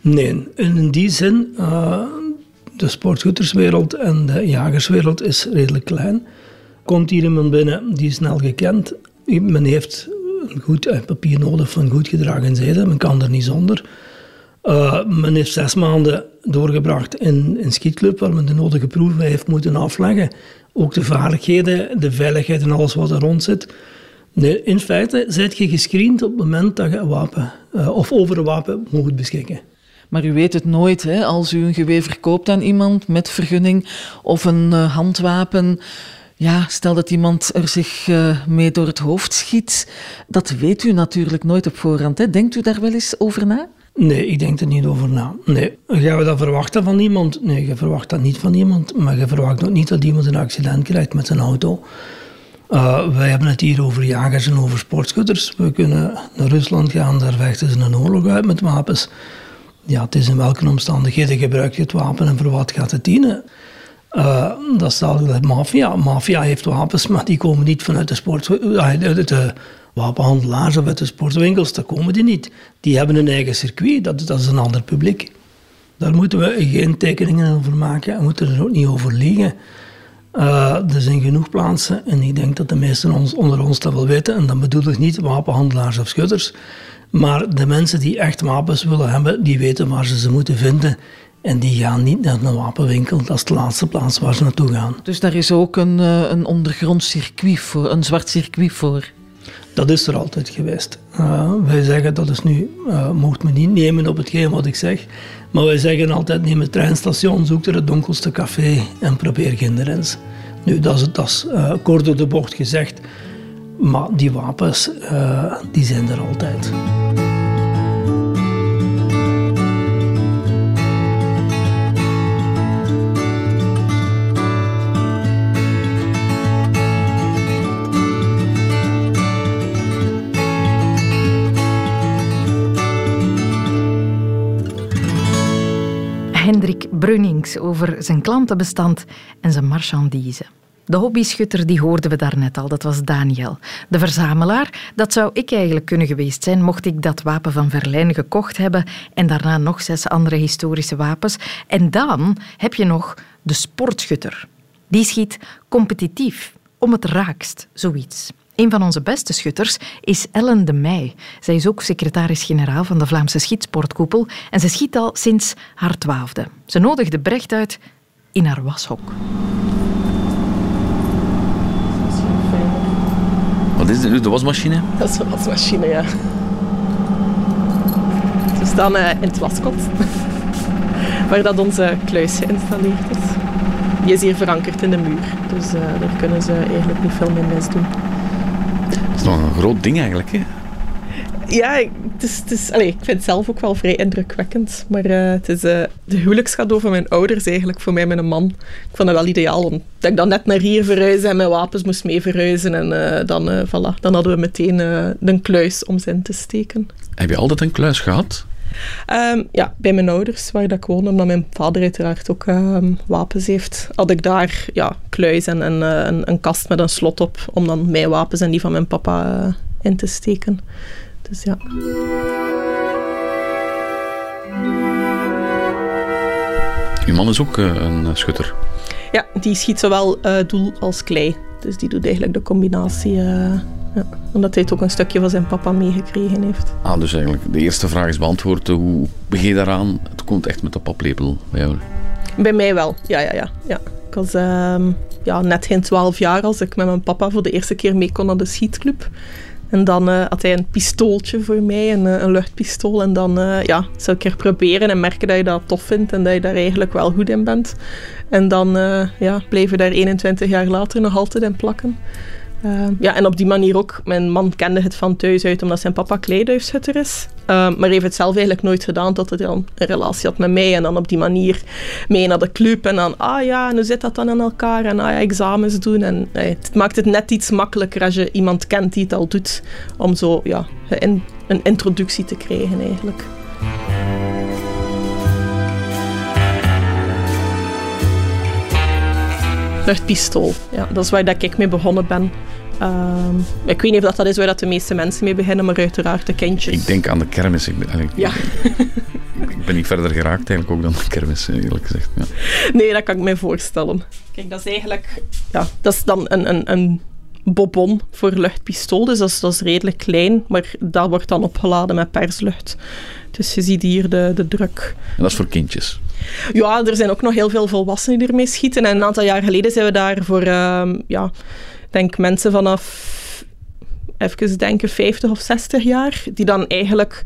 Nee, in die zin, uh, de sportschutterswereld en de jagerswereld is redelijk klein. Komt hier iemand binnen die is snel gekend. Men heeft een goed uh, papier nodig van goed gedragen zeden, men kan er niet zonder. Uh, men heeft zes maanden doorgebracht in een schietclub waar men de nodige proeven heeft moeten afleggen. Ook de vaardigheden, de veiligheid en alles wat er rond zit. Nee, in feite zijt je gescreend op het moment dat je een wapen uh, of over een wapen moet beschikken. Maar u weet het nooit, hè? als u een geweer verkoopt aan iemand met vergunning of een uh, handwapen. ja, stel dat iemand er zich mee door het hoofd schiet, dat weet u natuurlijk nooit op voorhand. Denkt u daar wel eens over na? Nee, ik denk er niet over na. Nee. Gaan we dat verwachten van iemand? Nee, je verwacht dat niet van iemand. Maar je verwacht ook niet dat iemand een accident krijgt met zijn auto. Uh, wij hebben het hier over jagers en over sportschutters. We kunnen naar Rusland gaan, daar vechten ze een oorlog uit met wapens. Ja, het is in welke omstandigheden gebruik je het wapen en voor wat gaat het dienen? Uh, dat is de maffia. Maffia heeft wapens, maar die komen niet vanuit de, sport, de wapenhandelaars of uit de sportwinkels. Daar komen die niet. Die hebben een eigen circuit, dat, is een ander publiek. Daar moeten we geen tekeningen over maken en moeten er ook niet over liegen. Uh, er zijn genoeg plaatsen en ik denk dat de meesten ons, onder ons dat wel weten. En dan bedoel ik niet wapenhandelaars of schutters. Maar de mensen die echt wapens willen hebben, die weten waar ze ze moeten vinden. En die gaan niet naar een wapenwinkel. Dat is de laatste plaats waar ze naartoe gaan. Dus daar is ook een, uh, een ondergrond circuit voor, een zwart circuit voor? Dat is er altijd geweest. Uh, wij zeggen, dat is nu, uh, mocht me niet nemen op hetgeen wat ik zeg, maar wij zeggen altijd, neem het treinstation, zoek er het donkerste café en probeer Ginderens. Nu, dat is, dat is uh, kort door de bocht gezegd, maar die wapens, die zijn er altijd. Brunings over zijn klantenbestand en zijn marchandise. De hobbyschutter die hoorden we daarnet al, dat was Daniel. De verzamelaar, dat zou ik eigenlijk kunnen geweest zijn, mocht ik dat wapen van Verlijn gekocht hebben en daarna nog zes andere historische wapens. En dan heb je nog de sportschutter. Die schiet competitief, om het raakst, zoiets. Een van onze beste schutters is Ellen de Meij. Zij is ook secretaris-generaal van de Vlaamse Schietsportkoepel en ze schiet al sinds haar twaalfde. Ze nodigde Brecht uit in haar washok. Wat is dit? De wasmachine? Dat is een wasmachine, ja. Ze staan uh, in het waskot, waar dat onze kluis geïnstalleerd is. Die is hier verankerd in de muur, dus uh, daar kunnen ze eigenlijk niet veel mee mis doen is nog een groot ding eigenlijk, hè? Ja, het is, het is, allez, ik vind het zelf ook wel vrij indrukwekkend. Maar uh, het is uh, de huwelijkscadeau van mijn ouders eigenlijk, voor mij met een man. Ik vond het wel ideaal, omdat ik dan net naar hier verhuisde en mijn wapens moest mee verhuizen. En uh, dan, voilà, dan hadden we meteen een kluis om ze in te steken. Heb je altijd een kluis gehad? Um, ja, bij mijn ouders, waar dat ik woonde, omdat mijn vader uiteraard ook um, wapens heeft, had ik daar ja, kluis en, en uh, een, een, kast met een slot op, om dan mijn wapens en die van mijn papa uh, in te steken. Dus ja. Je man is ook uh, een schutter. Ja, die schiet zowel doel als klei. Dus die doet eigenlijk de combinatie ja, omdat hij het ook een stukje van zijn papa meegekregen heeft. Ah, dus eigenlijk de eerste vraag is beantwoord. Hoe begin je daaraan? Het komt echt met de paplepel bij jou? Bij mij wel, ja, ja, ja. ja. Ik was uh, ja, net geen twaalf jaar als ik met mijn papa voor de eerste keer mee kon naar de schietclub. En dan uh, had hij een pistooltje voor mij, een, eh, een luchtpistool. En dan uh, ja, zou ik er proberen en merken dat je dat tof vindt en dat je daar eigenlijk wel goed in bent. En dan ja, bleven daar 21 jaar later nog altijd in plakken. Uh, ja, en op die manier ook. Mijn man kende het van thuis uit omdat zijn papa kleiduifschutter is. Uh, maar heeft het zelf eigenlijk nooit gedaan tot hij dan een relatie had met mij. En dan op die manier mee naar de club. En dan, ah ja, en hoe zit dat dan in elkaar? En ah ja, examens doen. En het maakt het net iets makkelijker als je iemand kent die het al doet. Om zo ja, een, een introductie te krijgen eigenlijk. luchtpistool. Ja, dat is waar dat ik mee begonnen ben. Um, ik weet niet of dat is waar dat de meeste mensen mee beginnen, maar uiteraard de kindjes. Ik denk aan de kermis. Ik ben, ja. ik ben niet verder geraakt eigenlijk ook dan de kermis, eerlijk gezegd. Ja. Nee, dat kan ik me voorstellen. Kijk, dat is eigenlijk... Ja, dat is dan een, een, een bobon voor luchtpistool, dus dat is, dat is redelijk klein, maar dat wordt dan opgeladen met perslucht. Dus je ziet hier de, de druk. En dat is voor kindjes? Ja, er zijn ook nog heel veel volwassenen die ermee schieten. En een aantal jaar geleden zijn we daar voor, uh, ja, denk mensen vanaf, even denken, 50 of 60 jaar, die dan eigenlijk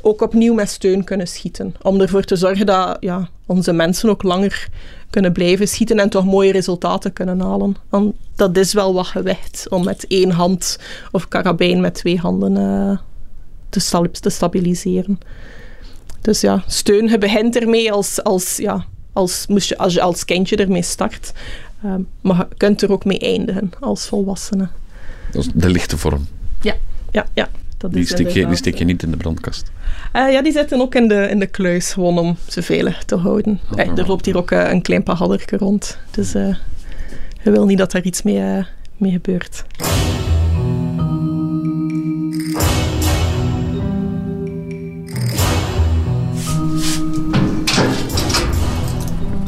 ook opnieuw met steun kunnen schieten. Om ervoor te zorgen dat ja, onze mensen ook langer kunnen blijven schieten en toch mooie resultaten kunnen halen. Want dat is wel wat gewicht om met één hand of karabijn met twee handen te, te, stabiliseren. Dus ja, steun, je begint ermee als, als, ja, als, moest je, als je als kindje ermee start. Uh, maar je kunt er ook mee eindigen als volwassene. Dat is de lichte vorm. Ja, ja, ja. Dat die, steek je, die steek je niet in de brandkast? Uh, ja, die zitten ook in de, in de kluis, gewoon om ze veilig te houden. Oh, eh, er loopt hier ook uh, een klein pahadderke rond. Dus je wil niet dat er iets mee, mee gebeurt.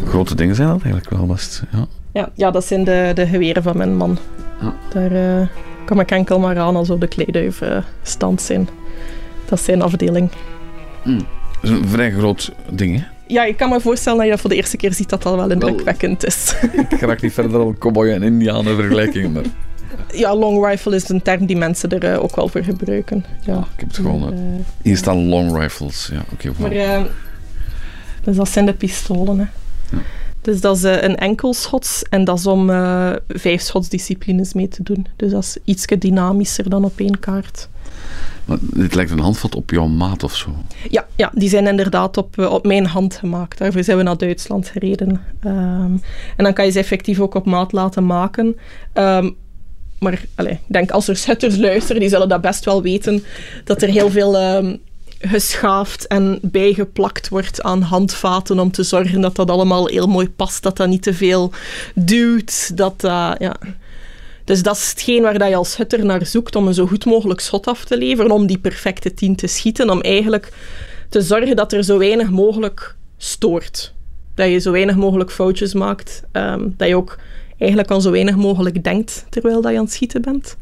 Grote dingen zijn dat eigenlijk wel best. Ja, ja, ja dat zijn de, de geweren van mijn man. Ja. Daar kom ik enkel maar aan als op de kleiduiven stand zijn. Dat is zijn afdeling. Mm. Dat is een vrij groot ding, hè? Ja, ik kan me voorstellen dat je dat voor de eerste keer ziet dat dat wel indrukwekkend is. ik raak niet verder dan cowboy en indianen vergelijkingen, maar... Ja, long rifle is een term die mensen er uh, ook wel voor gebruiken. Ja, ah, ik heb het gewoon... Uh, hier staan long rifles, ja, oké. Okay, maar, uh, dus dat zijn de pistolen, hè. Ja. Dus dat is uh, een enkelschots en dat is om uh, vijf schotsdisciplines mee te doen. Dus dat is iets dynamischer dan op één kaart. Maar dit lijkt een handvat op jouw maat of zo? Ja, ja die zijn inderdaad op, uh, op mijn hand gemaakt. Daarvoor zijn we naar Duitsland gereden. Um, en dan kan je ze effectief ook op maat laten maken. Um, maar allez, ik denk als er schutters luisteren, die zullen dat best wel weten, dat er heel veel um, geschaafd en bijgeplakt wordt aan handvaten om te zorgen dat dat allemaal heel mooi past, dat dat niet te veel duwt. Dat, uh, ja. Dus dat is hetgeen waar dat je als hutter naar zoekt om een zo goed mogelijk schot af te leveren, om die perfecte tien te schieten, om eigenlijk te zorgen dat er zo weinig mogelijk stoort. Dat je zo weinig mogelijk foutjes maakt, um, dat je ook eigenlijk aan zo weinig mogelijk denkt terwijl dat je aan het schieten bent.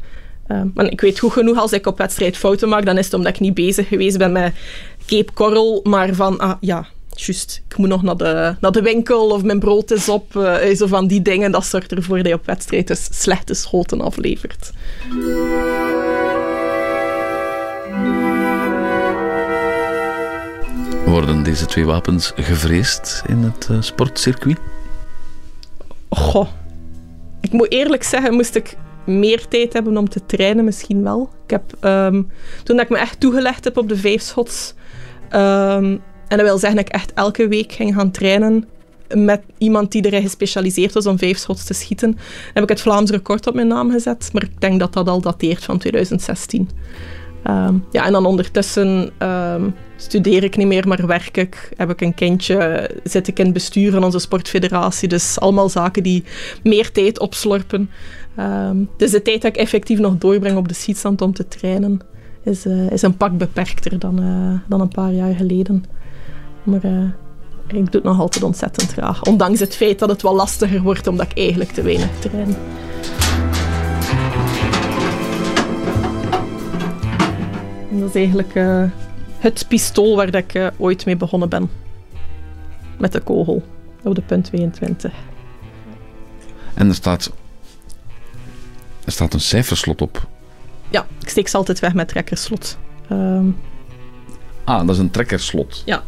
Um, maar ik weet goed genoeg, als ik op wedstrijd fouten maak, dan is het omdat ik niet bezig geweest ben met Cape Coral, maar van, ah ja, juist, ik moet nog naar de, naar de winkel of mijn brood is op, uh, zo van die dingen, dat zorgt ervoor dat je op wedstrijd dus slechte schoten aflevert. Worden deze twee wapens gevreesd in het uh, sportcircuit? Goh. Ik moet eerlijk zeggen, moest ik meer tijd hebben om te trainen, misschien wel. Ik heb, um, toen ik me echt toegelegd heb op de vijf schots, um, en dat wil zeggen dat ik echt elke week ging gaan trainen met iemand die erin gespecialiseerd was om vijf schots te schieten, heb ik het Vlaams record op mijn naam gezet. Maar ik denk dat dat al dateert van 2016. Um, ja, en dan ondertussen um, studeer ik niet meer, maar werk ik. Heb ik een kindje, zit ik in het bestuur van onze sportfederatie. Dus allemaal zaken die meer tijd opslorpen. Um, dus de tijd dat ik effectief nog doorbreng op de schietstand om te trainen, is, uh, is een pak beperkter dan, uh, dan een paar jaar geleden. Maar uh, ik doe het nog altijd ontzettend graag. Ondanks het feit dat het wel lastiger wordt omdat ik eigenlijk te weinig train. Dat is eigenlijk het pistool waar ik ooit mee begonnen ben. Met de kogel op de punt 22. En er staat er staat een cijferslot op. Ja, ik steek ze altijd weg met trekkerslot. Um, ah, dat is een trekkerslot. Ja,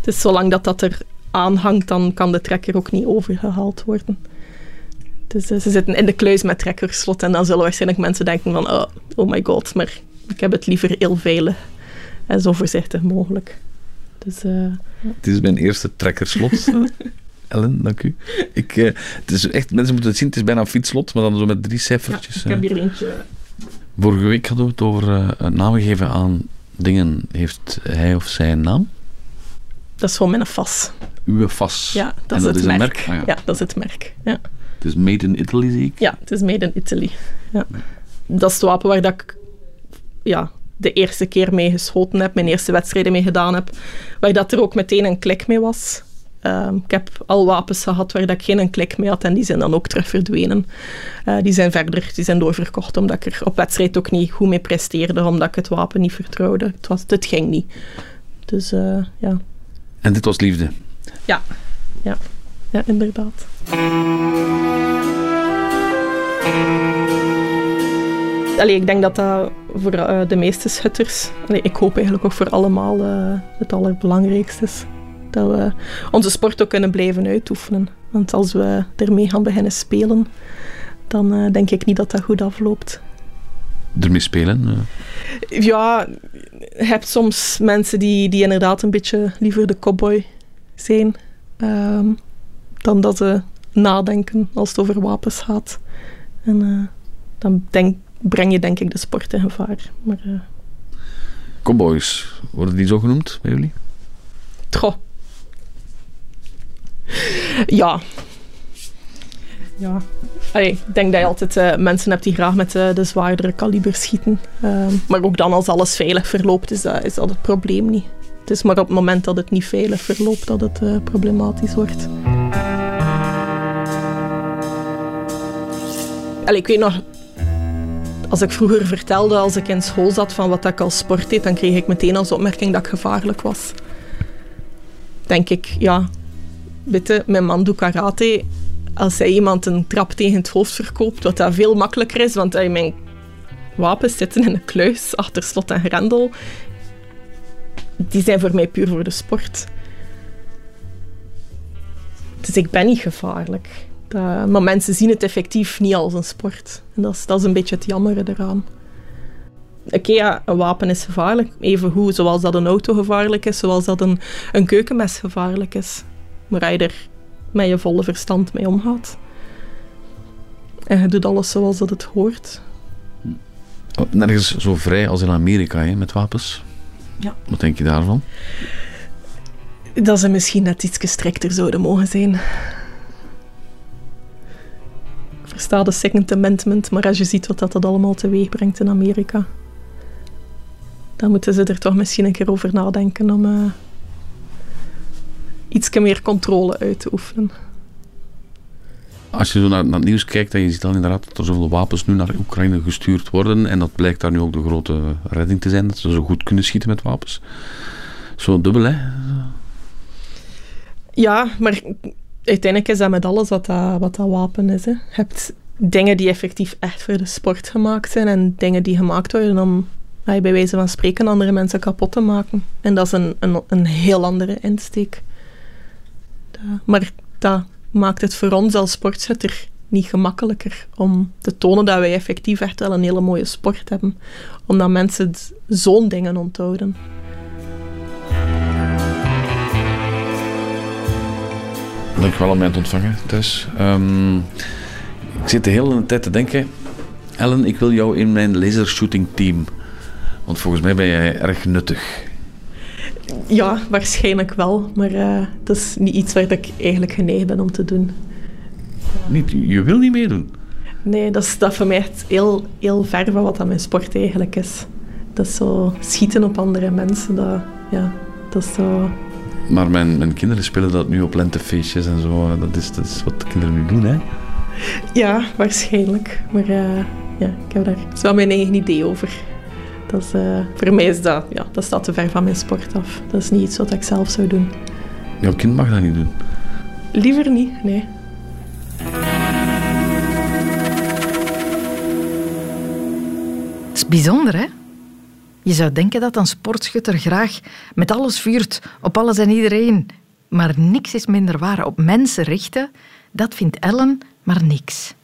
dus zolang dat dat er aanhangt, dan kan de trekker ook niet overgehaald worden. Dus uh, ze zitten in de kluis met trekkerslot en dan zullen waarschijnlijk mensen denken van oh, oh my god, maar ik heb het liever heel veilig en zo voorzichtig mogelijk. Dus, uh, het is mijn eerste trekkerslot. Ellen, dank u. Ik, uh, het is echt, mensen moeten het zien, het is bijna een fietslot, maar dan zo met drie cijfertjes. Ja, ik heb hier eentje. Vorige week hadden we het over namen geven aan dingen. Heeft hij of zij een naam? Dat is gewoon mijn FAS. Uw FAS? Ja, dat is het is merk. merk? Ah, ja. ja. dat is het merk. Ja. Het is made in Italy, zie ik? Ja, het is made in Italy. Ja. Dat is het wapen waar dat ik ja, de eerste keer mee geschoten heb, mijn eerste wedstrijden mee gedaan heb, waar dat er ook meteen een klik mee was. Um, ik heb al wapens gehad waar dat ik geen klik mee had en die zijn dan ook terug verdwenen. Uh, die zijn verder, die zijn doorverkocht omdat ik er op wedstrijd ook niet goed mee presteerde, omdat ik het wapen niet vertrouwde. Het, was, het ging niet. Dus uh, ja. En dit was liefde? Ja, ja, ja inderdaad. allee, ik denk dat dat voor uh, de meeste schutters, allee, ik hoop eigenlijk ook voor allemaal het allerbelangrijkste is. Dat we onze sport ook kunnen blijven uitoefenen. Want als we ermee gaan beginnen spelen, dan uh, denk ik niet dat dat goed afloopt. Ermee spelen? Ja, je hebt soms mensen die, die inderdaad een beetje liever de cowboy zijn. Um, dan dat ze nadenken als het over wapens gaat. En dan denk, breng je denk ik de sport in gevaar. Maar. Cowboys, worden die zo genoemd bij jullie? Goh. Ja. Ja. Allee, ik denk dat je altijd uh, mensen hebt die graag met uh, de zwaardere kaliber schieten. Uh, maar ook dan als alles veilig verloopt, is dat, is dat het probleem niet. Het is maar op het moment dat het niet veilig verloopt dat het problematisch wordt. Allee, ik weet nog, als ik vroeger vertelde, als ik in school zat, van wat ik als sport deed, dan kreeg ik meteen als opmerking dat ik gevaarlijk was. Denk ik, ja, bitte, mijn man doet karate. Als hij iemand een trap tegen het hoofd verkoopt, wat dat veel makkelijker is, want mijn wapens zitten in een kluis achter slot en grendel. Die zijn voor mij puur voor de sport. Dus ik ben niet gevaarlijk. Maar mensen zien het effectief niet als een sport. En dat is, dat is een beetje het jammere eraan. Oké, ja, een wapen is gevaarlijk. Even hoe, zoals dat een auto gevaarlijk is, zoals dat een, een keukenmes gevaarlijk is. Maar je er met je volle verstand mee omgaat. En je doet alles zoals dat het hoort. Oh, nergens zo vrij als in Amerika, hè, met wapens. Ja. Wat denk je daarvan? Dat ze misschien net iets gestrikter zouden mogen zijn versta de Second Amendment, maar als je ziet wat dat, dat allemaal teweeg brengt in Amerika, dan moeten ze er toch misschien een keer over nadenken om uh, iets meer controle uit te oefenen. Als je zo naar, naar, het nieuws kijkt en je ziet dan inderdaad dat er zoveel wapens nu naar Oekraïne gestuurd worden en dat blijkt daar nu ook de grote redding te zijn, dat ze zo goed kunnen schieten met wapens. Zo dubbel, hè? Ja, maar uiteindelijk is dat met alles wat dat, wat dat wapen is. Hè. Je hebt dingen die effectief echt voor de sport gemaakt zijn en dingen die gemaakt worden om bij wijze van spreken andere mensen kapot te maken. En dat is een, een, een heel andere insteek. Maar dat maakt het voor ons als sportschutter niet gemakkelijker om te tonen dat wij effectief echt wel een hele mooie sport hebben. Omdat mensen zo'n dingen onthouden. Dankjewel om mij te ontvangen thuis. Um, ik zit de hele tijd te denken, Ellen, ik wil jou in mijn lasershooting team. Want volgens mij ben jij erg nuttig. Ja, waarschijnlijk wel. Maar uh, dat is niet iets waar ik eigenlijk geneigd ben om te doen. Niet, je wil niet meedoen? Nee, dat is dat voor mij echt heel, heel ver van wat aan mijn sport eigenlijk is. Dat is zo schieten op andere mensen. Dat, ja, dat is zo maar mijn, mijn kinderen spelen dat nu op lentefeestjes en zo. Dat is, dat is wat de kinderen nu doen, hè? Ja, waarschijnlijk. Maar uh, ja, ik heb daar zo mijn eigen idee over. Dat is, uh, voor mij is dat, ja, dat staat te ver van mijn sport af. Dat is niet iets wat ik zelf zou doen. Jouw kind mag dat niet doen? Liever niet, nee. Het is bijzonder, hè? Je zou denken dat een sportschutter graag met alles vuurt, op alles en iedereen. Maar niks is minder waar. Op mensen richten, dat vindt Ellen, maar niks.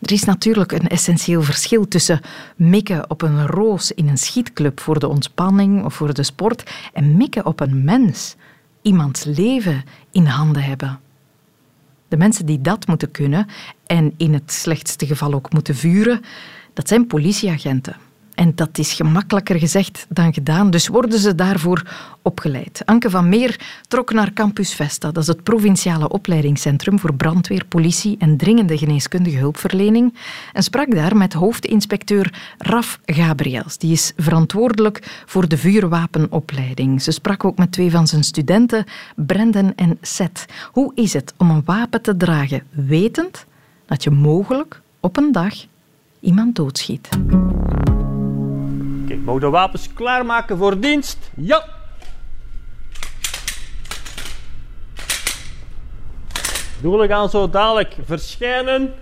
Er is natuurlijk een essentieel verschil tussen mikken op een roos in een schietclub voor de ontspanning of voor de sport en mikken op een mens, iemands leven in handen hebben. De mensen die dat moeten kunnen en in het slechtste geval ook moeten vuren, dat zijn politieagenten. En dat is gemakkelijker gezegd dan gedaan, dus worden ze daarvoor opgeleid. Anke van Meer trok naar Campus Vesta, dat is het provinciale opleidingscentrum voor brandweer, politie en dringende geneeskundige hulpverlening, en sprak daar met hoofdinspecteur Raf Gabriels. Die is verantwoordelijk voor de vuurwapenopleiding. Ze sprak ook met twee van zijn studenten, Brendan en Seth. Hoe is het om een wapen te dragen, wetend dat je mogelijk op een dag iemand doodschiet? De wapens klaarmaken voor dienst. Ja! Doelen gaan zo dadelijk verschijnen.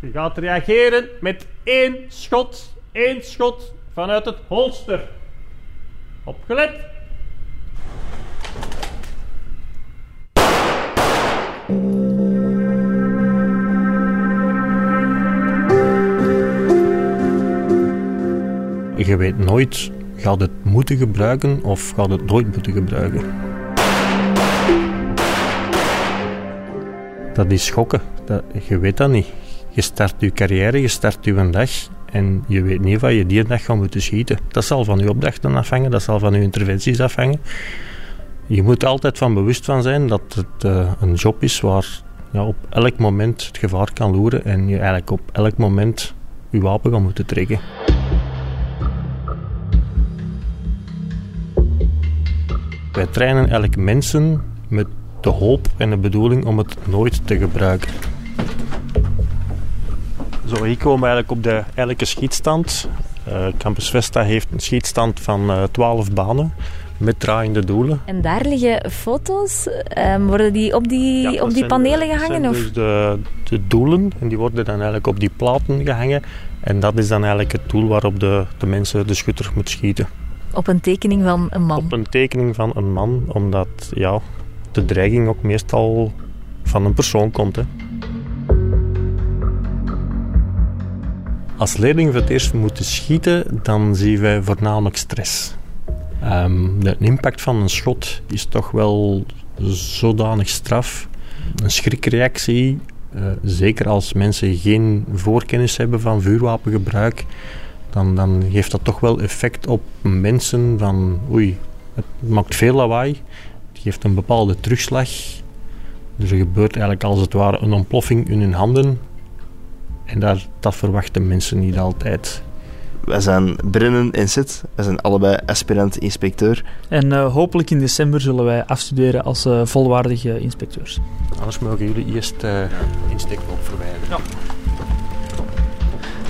U gaat reageren met één schot. Één schot vanuit het holster. Opgelet. Je weet nooit, gaat het moeten gebruiken of gaat het nooit moeten gebruiken. Dat is schokken. Dat, je weet dat niet. Je start je carrière, je start je dag en je weet niet wat je die dag gaat moeten schieten. Dat zal van je opdrachten afhangen, dat zal van je interventies afhangen. Je moet altijd van bewust van zijn dat het uh, een job is waar ja, op elk moment het gevaar kan loeren en je eigenlijk op elk moment je wapen gaat moeten trekken. Wij trainen eigenlijk mensen met de hoop en de bedoeling om het nooit te gebruiken. Zo, hier komen we eigenlijk op de eigenlijk schietstand. Uh, Campus Vesta heeft een schietstand van uh, 12 banen met draaiende doelen. En daar liggen foto's. Um, worden die op die, ja, op die panelen de, gehangen? Dat zijn dus de, de doelen en die worden dan eigenlijk op die platen gehangen. En dat is dan eigenlijk het doel waarop de, de mensen, de schutter, moet schieten. Op een tekening van een man? Op een tekening van een man, omdat ja, de dreiging ook meestal van een persoon komt. Hè. Als leerlingen voor het eerst moeten schieten, dan zien wij voornamelijk stress. Um, de impact van een schot is toch wel zodanig straf. Een schrikreactie, uh, zeker als mensen geen voorkennis hebben van vuurwapengebruik, dan, dan geeft dat toch wel effect op mensen van oei, het maakt veel lawaai, het geeft een bepaalde terugslag. Dus er gebeurt eigenlijk als het ware een ontploffing in hun handen. En daar, dat verwachten mensen niet altijd. Wij zijn Brennen en Sit. Wij zijn allebei aspirant-inspecteur. En uh, hopelijk in december zullen wij afstuderen als uh, volwaardige inspecteurs. Anders mogen jullie eerst uh, insteekloop verwijderen. Ja.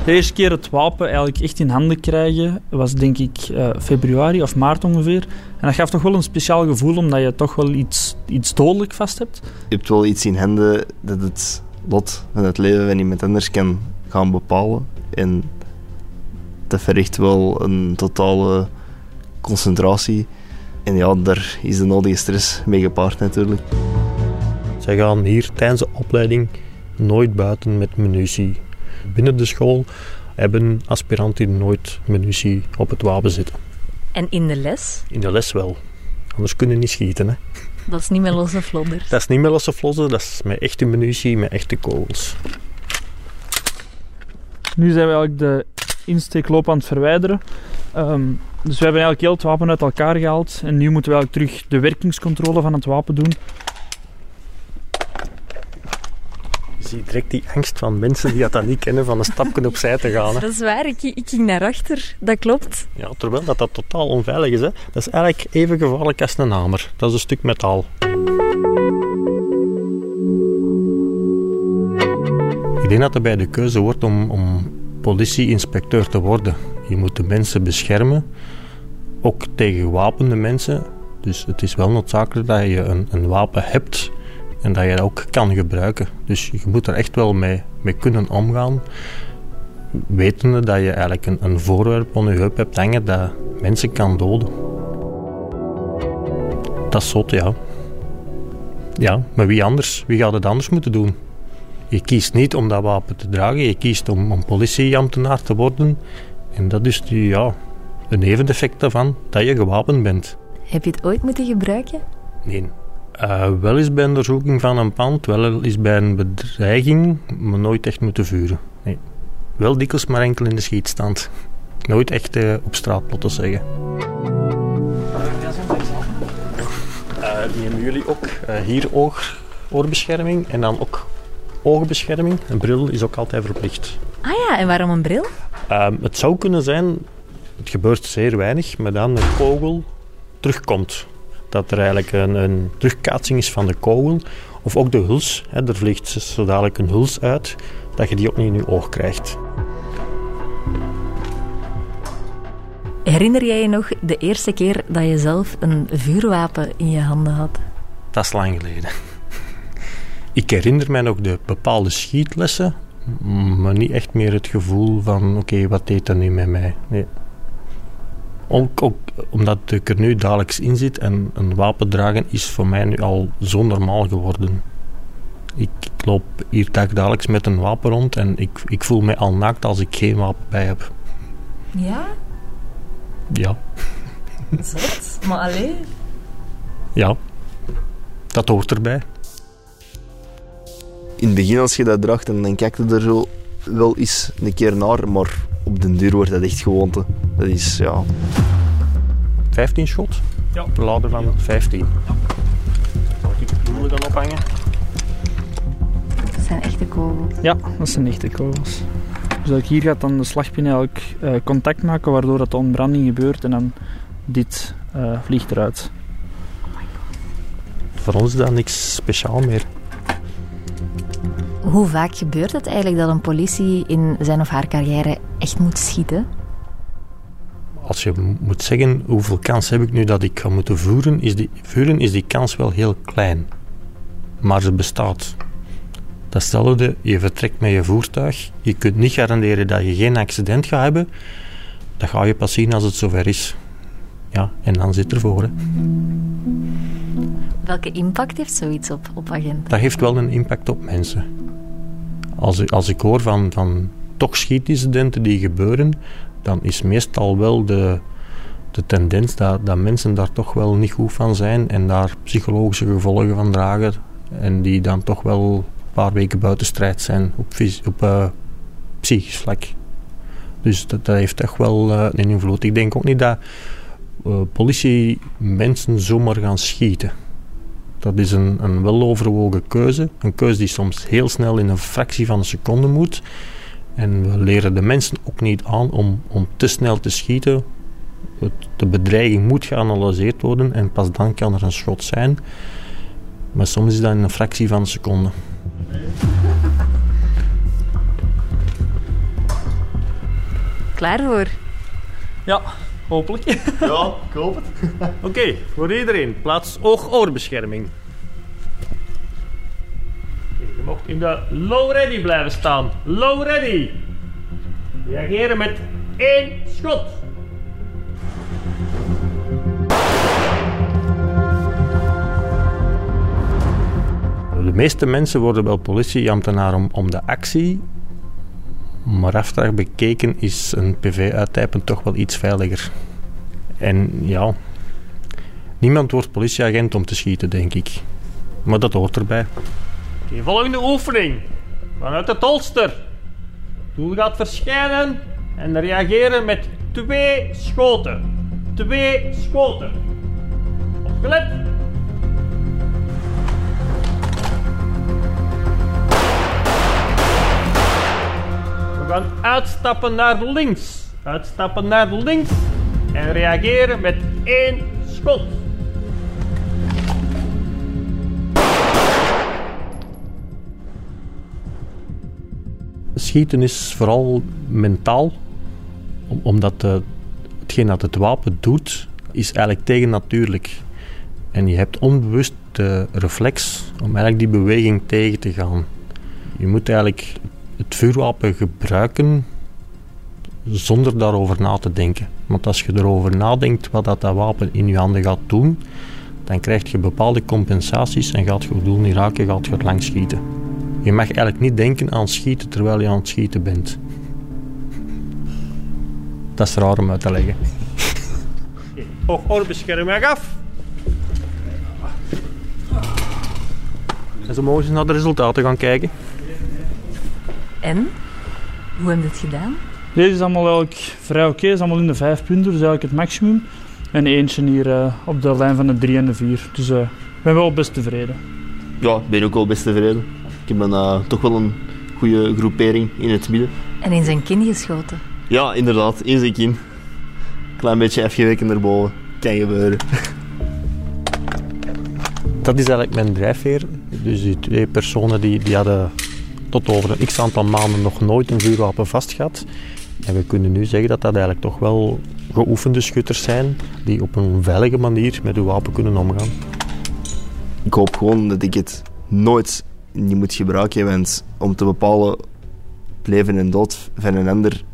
De eerste keer het wapen eigenlijk echt in handen krijgen was denk ik februari of maart ongeveer. En dat gaf toch wel een speciaal gevoel omdat je toch wel iets, iets dodelijk vast hebt. Je hebt wel iets in handen dat het lot van het leven van iemand anders kan gaan bepalen. En dat verricht wel een totale concentratie. En ja, daar is de nodige stress mee gepaard natuurlijk. Zij gaan hier tijdens de opleiding nooit buiten met munitie. Binnen de school hebben aspiranten nooit munitie op het wapen zitten. En in de les? In de les wel. Anders kunnen niet schieten. Hè. Dat is niet met losse vlodders? Dat is niet met losse vlodders, dat is met echte munitie, met echte kogels. Nu zijn we eigenlijk de insteekloop aan het verwijderen. Um, dus we hebben eigenlijk heel het wapen uit elkaar gehaald. En nu moeten we eigenlijk terug de werkingscontrole van het wapen doen. Je ziet direct die angst van mensen die dat dan niet kennen van een stapje opzij te gaan. Hè. Dat is waar, ik, ik ging naar achter. Dat klopt. Ja, terwijl dat, dat totaal onveilig is. Hè. Dat is eigenlijk even gevaarlijk als een hamer. Dat is een stuk metaal. Ik denk dat er bij de keuze wordt om, om politie-inspecteur te worden. Je moet de mensen beschermen, ook tegen gewapende mensen. Dus het is wel noodzakelijk dat je een, een wapen hebt en dat je dat ook kan gebruiken. Dus je moet er echt wel mee, mee kunnen omgaan. Wetende dat je eigenlijk een, een voorwerp op je heup hebt hangen dat mensen kan doden. Dat is zot, ja. Ja, maar wie anders? Wie gaat het anders moeten doen? Je kiest niet om dat wapen te dragen, je kiest om een politieambtenaar te worden. En dat is die, ja, een neveneffect daarvan, dat je gewapend bent. Heb je het ooit moeten gebruiken? Nee. Uh, wel eens bij een doorzoeking van een pand, wel eens bij een bedreiging, maar nooit echt moeten vuren. Nee. Wel dikwijls maar enkel in de schietstand. Nooit echt uh, op straat, laten zeggen. Uh, nemen jullie ook hier oor, oorbescherming en dan ook oogbescherming. Een bril is ook altijd verplicht. Ah ja, en waarom een bril? Um, het zou kunnen zijn, het gebeurt zeer weinig, maar dan een kogel terugkomt. Dat er eigenlijk een, een terugkaatsing is van de kogel. Of ook de huls. Hè, er vliegt zo dadelijk een huls uit, dat je die ook niet in je oog krijgt. Herinner jij je nog de eerste keer dat je zelf een vuurwapen in je handen had? Dat is lang geleden. Ik herinner mij nog de bepaalde schietlessen maar niet echt meer het gevoel van oké, wat deed dat nu met mij? Nee. Ook, ook omdat ik er nu dagelijks in zit en een wapen dragen is voor mij nu al zo normaal geworden. Ik, ik loop hier dagelijks met een wapen rond en ik, ik voel me al naakt als ik geen wapen bij heb. Ja? Ja. Zot? Maar alleen? Ja. Dat hoort erbij. In het begin als je dat draagt, en dan kijk je er zo wel eens een keer naar, maar op den duur wordt dat echt gewoonte. Dat is, ja... 15 shot? Ja. Lader van 15. Zal ik de doelen dan ophangen? Dat zijn echte kogels. Ja, dat zijn echte kogels. Dus ook hier gaat dan de slagpin eigenlijk eh, contact maken, waardoor dat de ontbranding gebeurt en dan dit eh, vliegt eruit. Voor ons is dat niks speciaal meer. Hoe vaak gebeurt het eigenlijk dat een politie in zijn of haar carrière echt moet schieten? Als je moet zeggen hoeveel kans heb ik nu dat ik ga moeten voeren, is die, vuren, is die kans wel heel klein. Maar ze bestaat. Datzelfde, je vertrekt met je voertuig. Je kunt niet garanderen dat je geen accident gaat hebben. Dat ga je pas zien als het zover is. Ja, en dan zit er voor. Hè. Welke impact heeft zoiets op, op agenten? Dat heeft wel een impact op mensen. Als, ik- als ik hoor van, van toch schietincidenten die gebeuren, dan is meestal wel de, de tendens dat, dat mensen daar toch wel niet goed van zijn en daar psychologische gevolgen van dragen. En die dan toch wel een paar weken buiten strijd zijn op, op eh, psychisch vlak. Dus dat, dat heeft echt wel eh, een invloed. Ik denk ook niet dat eh, politie mensen zomaar gaan schieten. Dat is een, een weloverwogen keuze. Een keuze die soms heel snel in een fractie van een seconde moet. En we leren de mensen ook niet aan om, om te snel te schieten. Het, de bedreiging moet geanalyseerd worden en pas dan kan er een schot zijn. Maar soms is dat in een fractie van een seconde. Klaar voor? Ja, hopelijk. Ja, ik hoop het. Oké, voor iedereen. Plaats oog-oorbescherming. In de low ready blijven staan. Low ready. Reageren met één schot. De meeste mensen worden wel politieambtenaar om, om de actie. Maar aftraag bekeken is een PV-uittypen toch wel iets veiliger. En ja, niemand wordt politieagent om te schieten, denk ik. Maar dat hoort erbij. De volgende oefening. Vanuit het holster. Doel gaat verschijnen en reageren met twee schoten. Twee schoten. Opgelet. We gaan uitstappen naar links. Uitstappen naar links. En reageren met één schot. Schieten is vooral mentaal, om- omdat de, hetgeen dat het wapen doet, is eigenlijk tegennatuurlijk. En je hebt onbewust de reflex om eigenlijk die beweging tegen te gaan. Je moet eigenlijk het vuurwapen gebruiken zonder daarover na te denken. Want als je erover nadenkt wat dat, dat wapen in je handen gaat doen, dan krijg je bepaalde compensaties en gaat je je doel niet raken, gaat je het lang schieten. Je mag eigenlijk niet denken aan schieten terwijl je aan het schieten bent. Dat is raar om uit te leggen. Oog-oorbescherming af. En zo mogen ze naar de resultaten gaan kijken. En? Hoe hebben we het gedaan? Deze is allemaal eigenlijk vrij oké. is allemaal in de vijf punten, dus eigenlijk het maximum. En eentje hier eh, op de lijn van de drie en de vier. Dus eh, ik ben wel best tevreden. Ja, ik ben ook wel best tevreden. Ik heb een, eh, toch wel een goede groepering in het midden. En in zijn kin geschoten. Ja, inderdaad, in zijn kin. Klein beetje afgeweken erboven. Kan gebeuren. Dat is eigenlijk mijn drijfveer. Dus die twee personen die, die hadden tot over een x aantal maanden nog nooit een vuurwapen vast gehad. En we kunnen nu zeggen dat dat eigenlijk toch wel geoefende schutters zijn die op een veilige manier met hun wapen kunnen omgaan. Ik hoop gewoon dat ik het nooit niet moet gebruiken, want om te bepalen leven en dood van een ander,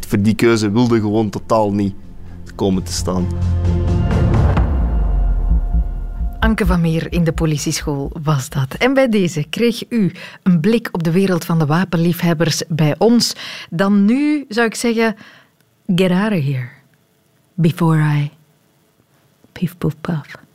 voor die keuze wilde gewoon totaal niet komen te staan. Anke van Meer in de politieschool was dat. En bij deze kreeg u een blik op de wereld van de wapenliefhebbers bij ons. Dan nu zou ik zeggen, get out here. Before I... Pief, poef, paf.